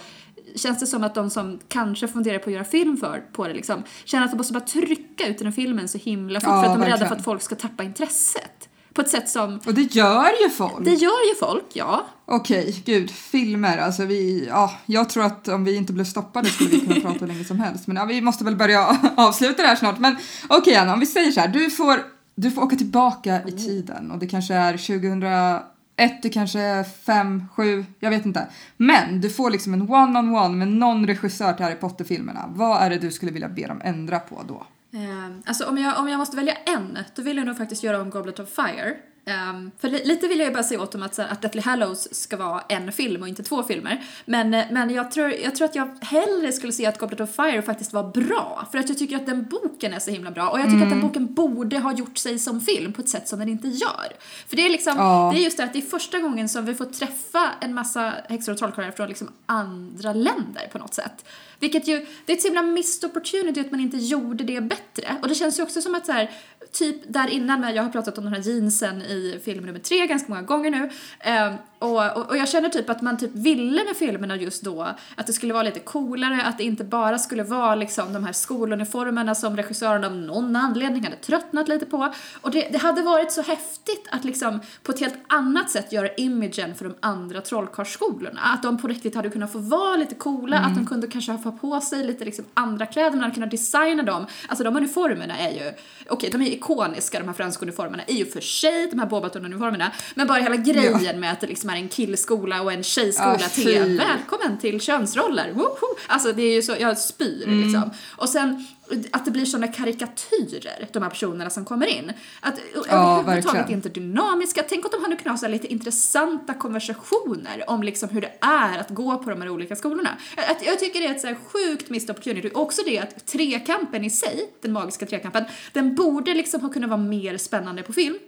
känns det som att de som kanske funderar på att göra film för, på det liksom, känner att de måste bara trycka ut den här filmen så himla fort Ja, för att de är rädda verkligen. för att folk ska tappa intresset. På ett sätt som, Och det gör ju folk. det gör ju folk, ja. Okej, gud, filmer. Alltså vi, ja, jag tror att om vi inte blev stoppade skulle vi kunna prata hur länge som helst. Men ja, vi måste väl börja [laughs] avsluta det här snart. Men okej Anna, om vi säger så här. Du får du får åka tillbaka i tiden och det kanske är 2001, det kanske är 5, 7, jag vet inte. Men du får liksom en one-on-one med någon regissör till Harry Potter-filmerna. Vad är det du skulle vilja be dem ändra på då? Eh, alltså om jag, om jag måste välja en, då vill jag nog faktiskt göra om Goblet of Fire. Um, för li lite vill jag ju bara säga åt dem att, att Deathly Hallows ska vara en film och inte två filmer. Men, eh, men jag, tror, jag tror att jag hellre skulle se att Goblet of Fire faktiskt var bra. För att jag tycker att den boken är så himla bra. Och jag tycker mm. att den mm. boken borde ha gjort sig som film på ett sätt som den inte gör. För det är liksom, oh. det är just det att det är första gången som vi får träffa en massa häxor och trollkarlar från liksom andra länder på något sätt. Vilket ju, det är ett så himla missed opportunity att man inte gjorde det bättre. Och det känns ju också som att så här, typ där innan jag har pratat om den här jeansen i film nummer tre ganska många gånger nu. Eh, och, och, och, jag känner typ att man typ ville med filmerna just då att det skulle vara lite coolare, att det inte bara skulle vara liksom de här skoluniformerna som regissören av någon anledning hade tröttnat lite på. Och det, det hade varit så häftigt att liksom på ett helt annat sätt göra imagen för de andra trollkarlsskolorna. Att de på riktigt hade kunnat få vara lite coola, mm. att de kunde kanske ha på sig lite liksom andra kläder, man hade kunnat designa dem. Alltså de uniformerna är ju, okej okay, de är ikoniska de här franska uniformerna i och för sig, de här Bobaton-uniformerna, men bara hela grejen ja. med att det liksom är en killskola och en tjejskola ah, till välkommen till könsroller. Woho! Alltså det är ju så, jag spyr mm. liksom. Och sen att det blir såna karikatyrer, de här personerna som kommer in. Att ja, överhuvudtaget inte dynamiska. Tänk om de hade kunnat ha lite intressanta konversationer om liksom hur det är att gå på de här olika skolorna. Att jag tycker det är ett så här sjukt missed opportunity. Också det att trekampen i sig, den magiska trekampen, den borde liksom ha kunnat vara mer spännande på film.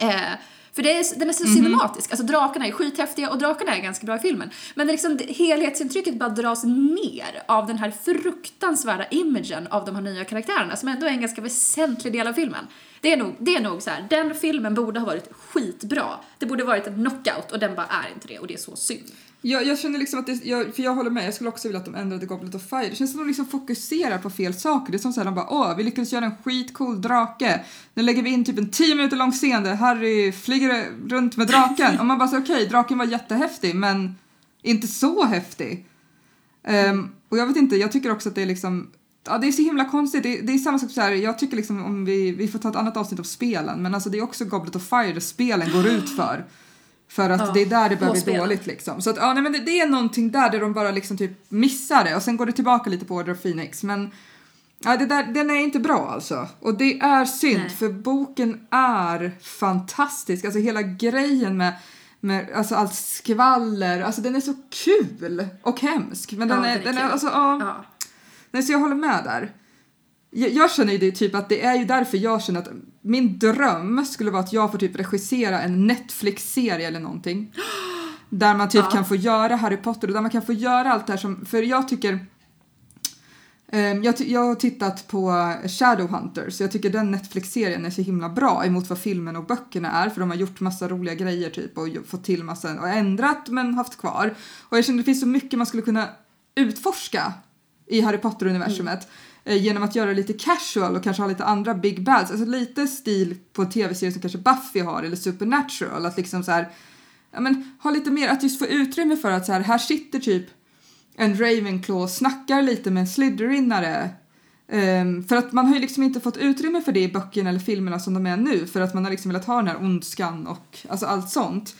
Eh, för det är, den är så mm -hmm. cinematisk. Alltså drakarna är skithäftiga och drakarna är ganska bra i filmen. Men det liksom, helhetsintrycket bara dras ner av den här fruktansvärda imagen av de här nya karaktärerna som ändå är en ganska väsentlig del av filmen. Det är nog, det är nog så här, den filmen borde ha varit skitbra. Det borde varit en knockout och den bara är inte det och det är så synd. Jag, jag känner liksom att det, jag, för jag håller med, jag skulle också vilja att de ändrade Goblet of Fire. Det känns som att de liksom fokuserar på fel saker. Det är som såhär, de bara åh, vi lyckades göra en skitcool drake. Nu lägger vi in typ en 10 minuter lång scen där Harry flyger runt med draken. och man bara så okej, okay, draken var jättehäftig men inte så häftig. Um, och jag vet inte, jag tycker också att det är liksom Ja, det är så himla konstigt. Det, det är samma sak så här, jag tycker liksom om vi, vi får ta ett annat avsnitt av spelen, men alltså det är också Goblet of Fire där spelen går ut för. För att ja, det är där det börjar bli dåligt liksom. Så att, ja, nej, men det, det, är någonting där där de bara liksom typ missar det och sen går det tillbaka lite på Order of Phoenix. Men ja, det där, den är inte bra alltså. Och det är synd nej. för boken är fantastisk. Alltså hela grejen med med alltså allt skvaller, alltså den är så kul och hemsk. Men den, ja, är, den är, den är alltså, ja. ja. Nej, så jag håller med där. Jag, jag känner ju det typ att det är ju därför jag känner att min dröm skulle vara att jag får typ regissera en Netflix-serie eller någonting. Där man typ ja. kan få göra Harry Potter och där man kan få göra allt det här som, för jag tycker um, jag, jag har tittat på Shadowhunters, jag tycker den Netflix-serien är så himla bra emot vad filmen och böckerna är för de har gjort massa roliga grejer typ och fått till massa och ändrat men haft kvar. Och jag känner att det finns så mycket man skulle kunna utforska i Harry Potter-universumet. Mm. Eh, genom att göra det lite casual och kanske ha lite andra big bads. Alltså lite stil på tv-serier som kanske Buffy har eller Supernatural. Att liksom så här, ja men ha lite mer, att just få utrymme för att så här, här sitter typ en Ravenclaw och snackar lite med en Slytherinare. Um, ehm, för att man har ju liksom inte fått utrymme för det i böckerna eller filmerna som de är nu för att man har liksom velat ha den här ondskan och alltså allt sånt.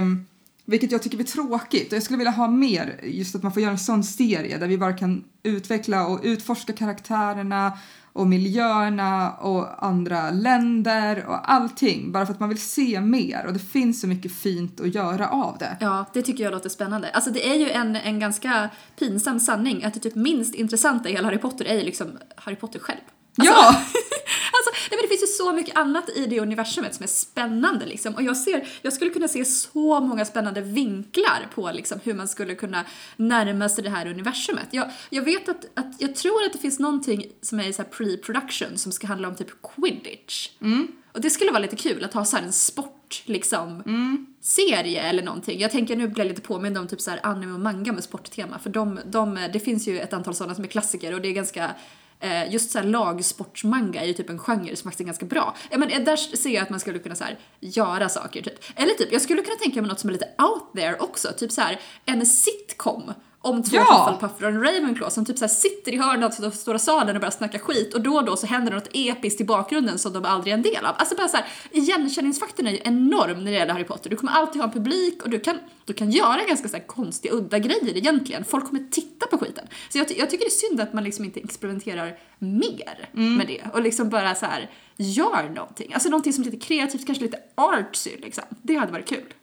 Um, vilket jag tycker blir tråkigt och jag skulle vilja ha mer just att man får göra en sån serie där vi bara kan utveckla och utforska karaktärerna och miljöerna och andra länder och allting bara för att man vill se mer och det finns så mycket fint att göra av det. Ja, det tycker jag låter spännande. Alltså det är ju en, en ganska pinsam sanning att det typ minst intressanta i hela Harry Potter är ju liksom Harry Potter själv. Alltså, ja! [laughs] alltså, nej, men det finns ju så mycket annat i det universumet som är spännande liksom. Och jag ser, jag skulle kunna se så många spännande vinklar på liksom hur man skulle kunna närma sig det här universumet. Jag, jag vet att, att, jag tror att det finns någonting som är så pre-production som ska handla om typ quidditch. Mm. Och det skulle vara lite kul att ha så en sport liksom mm. serie eller någonting. Jag tänker nu blir jag lite påmind om typ så anime och manga med sporttema för de, de, det finns ju ett antal sådana som är klassiker och det är ganska eh, just såhär lagsportsmanga är ju typ en genre som faktiskt är ganska bra. Ja, men eh, där ser jag att man skulle kunna så här, göra saker typ. Eller typ, jag skulle kunna tänka mig något som är lite out there också, typ så här en sitcom om två. Hufflepuff och en Ravenclaw som typ så sitter i hörnet av stora salen och börjar snacka skit och då och då så händer något episkt i bakgrunden som de aldrig är en del av. Alltså bara så här, igenkänningsfaktorn är ju enorm när det gäller Harry Potter. Du kommer alltid ha en publik och du kan, du kan göra ganska så här konstiga, udda grejer egentligen. Folk kommer titta på skiten. Så jag, jag tycker det är synd att man liksom inte experimenterar mer med det och liksom bara så här gör någonting. Alltså någonting som är lite kreativt, kanske lite artsy liksom. Det hade varit kul.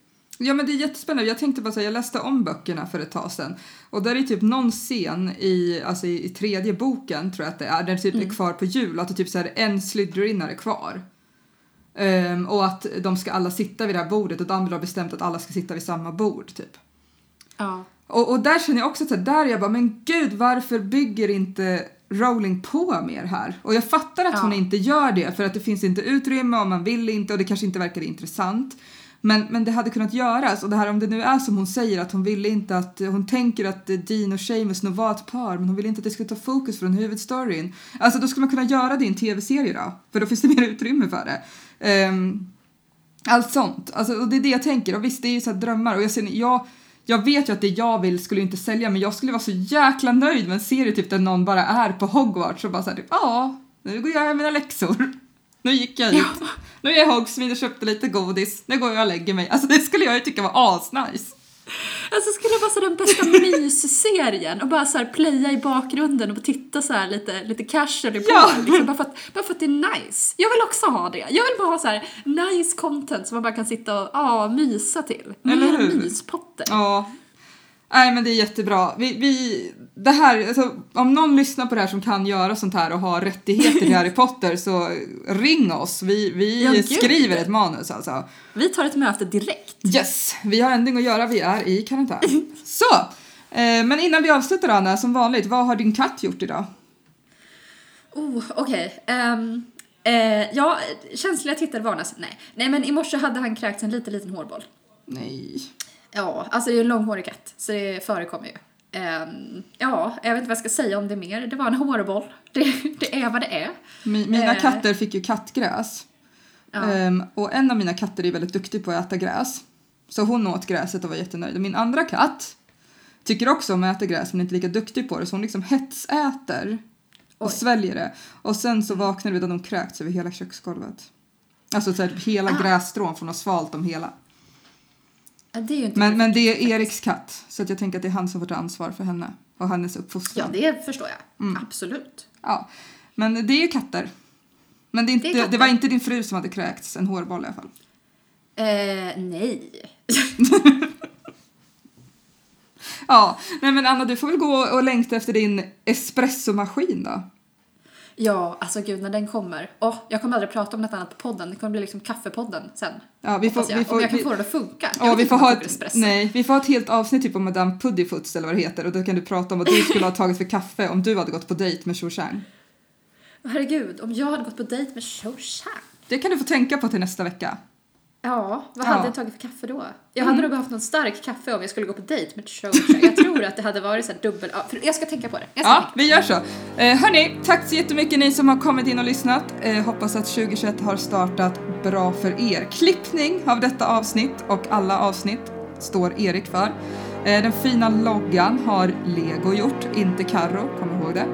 Ja men det är jättespännande. Jag tänkte bara säga, jag läste om böckerna för ett tag sedan och där är typ någon scen i, alltså i, i tredje boken tror jag att det är, där det typ är kvar på jul, att det typ så här en Slytherinare kvar. Ehm, och att de ska alla sitta vid det här bordet och Dumbledore har bestämt att alla ska sitta vid samma bord typ. Ja. Och, och där känner jag också att där är jag bara, men gud varför bygger inte Rowling på mer här? Och jag fattar att Ja. hon inte gör det för att det finns inte utrymme och man vill inte och det kanske inte verkar intressant. Men, men det hade kunnat göras och det här om det nu är som hon säger att hon ville inte att, hon tänker att Dean och Seamus nog var ett par men hon vill inte att det ska ta fokus från huvudstoryn. Alltså då skulle man kunna göra det i en tv-serie då, för då finns det mer utrymme för det. Um, allt sånt. Alltså, och det är det jag tänker. Och visst, det är ju så här drömmar. Och jag, ser, jag, jag vet ju att det jag vill skulle inte sälja, men jag skulle vara så jäkla nöjd med en serie typ där någon bara är på Hogwarts och bara såhär typ, ja, nu går jag göra mina läxor. Nu gick jag ut. Nu är jag i Hogsmeade och köpte lite godis. Nu går jag och lägger mig. Alltså det skulle jag ju tycka var asnice. Alltså skulle det vara så den bästa [laughs] mysserien och bara så här playa i bakgrunden och titta så lite, lite casually på Ja. liksom, bara, för att, bara för att det är nice. Jag vill också ha det. Jag vill bara ha så här nice content som man bara kan sitta och ja, mysa till. Eller Mer myspotter. Ja. Nej men det är jättebra. Vi, vi, det här, alltså, om någon lyssnar på det här som kan göra sånt här och har rättigheter till [laughs] Harry Potter så ring oss. Vi, vi Ja, skriver ett manus alltså. Vi tar ett möte direkt. Yes, vi har ändring att göra, vi är i karantän. [laughs] Så, eh, men innan vi avslutar Anna, som vanligt, vad har din katt gjort idag? Oh, okej. Ehm, eh, ja, känsliga tittare varnas. Nej. Nej, men i morse hade han kräkt en liten, liten hårboll. Nej. Ja, alltså det är en långhårig katt, så det förekommer ju. Ehm, ja, jag vet inte vad jag ska säga om det mer. Det var en hårboll. [laughs] Det, det är vad det är. Mi- Mina Eh. katter fick ju kattgräs. Ja. Ehm, och en av mina katter är väldigt duktig på att äta gräs. Så hon åt gräset och var jättenöjd. Min andra katt tycker också om att äta gräs men inte lika duktig på det så hon liksom hetsäter och Oj. sväljer det. Och sen så vaknade vi då de kräkts över hela köksgolvet. Alltså så här, hela Ah. grässtrån från att ha svalt dem hela. Ja, det är ju inte Men, men det är. Eriks katt så att jag tänker att det är han som får ta ansvar för henne och hennes Ja, uppfostran. det förstår jag. Mm. Absolut. Ja, men det är ju katter. Men det, är inte, Det det, är katter. var inte din fru som hade kräkts en hårboll i alla fall. Eh, nej. [laughs] Ja, nej men Anna du får väl gå och längta efter din espressomaskin då. Ja, alltså gud, när den kommer. Åh, jag kommer aldrig prata om något annat på podden. Det kommer bli liksom kaffepodden sen. Ja, vi får, jag. vi får, om jag kan vi, få det att funka. Ja, vi får ha ett, nej, vi får ha ett helt avsnitt typ om Madame Puddifuts eller vad det heter och då kan du prata om vad du skulle ha tagit för kaffe om du hade gått på dejt med Cho Chang. Herregud, om jag hade gått på dejt med Cho Chang. Det kan du få tänka på till nästa vecka. Ja, vad Ja. hade jag tagit för kaffe då? Jag hade nog behövt något starkt kaffe om jag skulle gå på dejt med Chang. Jag tror att det hade varit så här dubbel... Ja, för jag ska tänka på det. Ja, vi gör så. Eh, hörni, tack så jättemycket ni som har kommit in och lyssnat. Eh, hoppas att 2021 har startat bra för er. Klippning av detta avsnitt och alla avsnitt står Erik för. Eh, den fina loggan har Lego gjort, inte Karo, kom ihåg det.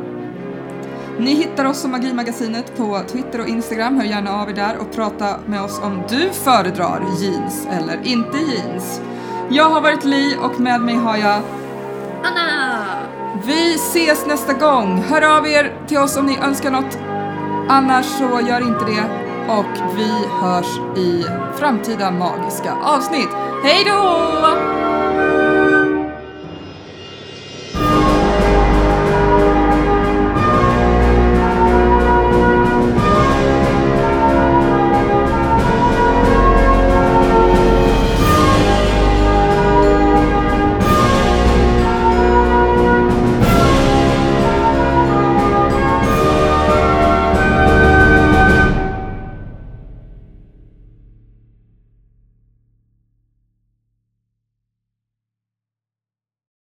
Ni hittar oss som Magimagasinet på Twitter och Instagram. Hör gärna av er där och prata med oss om du föredrar jeans eller inte jeans. Jag har varit Li och med mig har jag Anna! vi ses nästa gång. Hör av er till oss om ni önskar något. Annars så gör inte det. Och vi hörs i framtida magiska avsnitt. Hej då!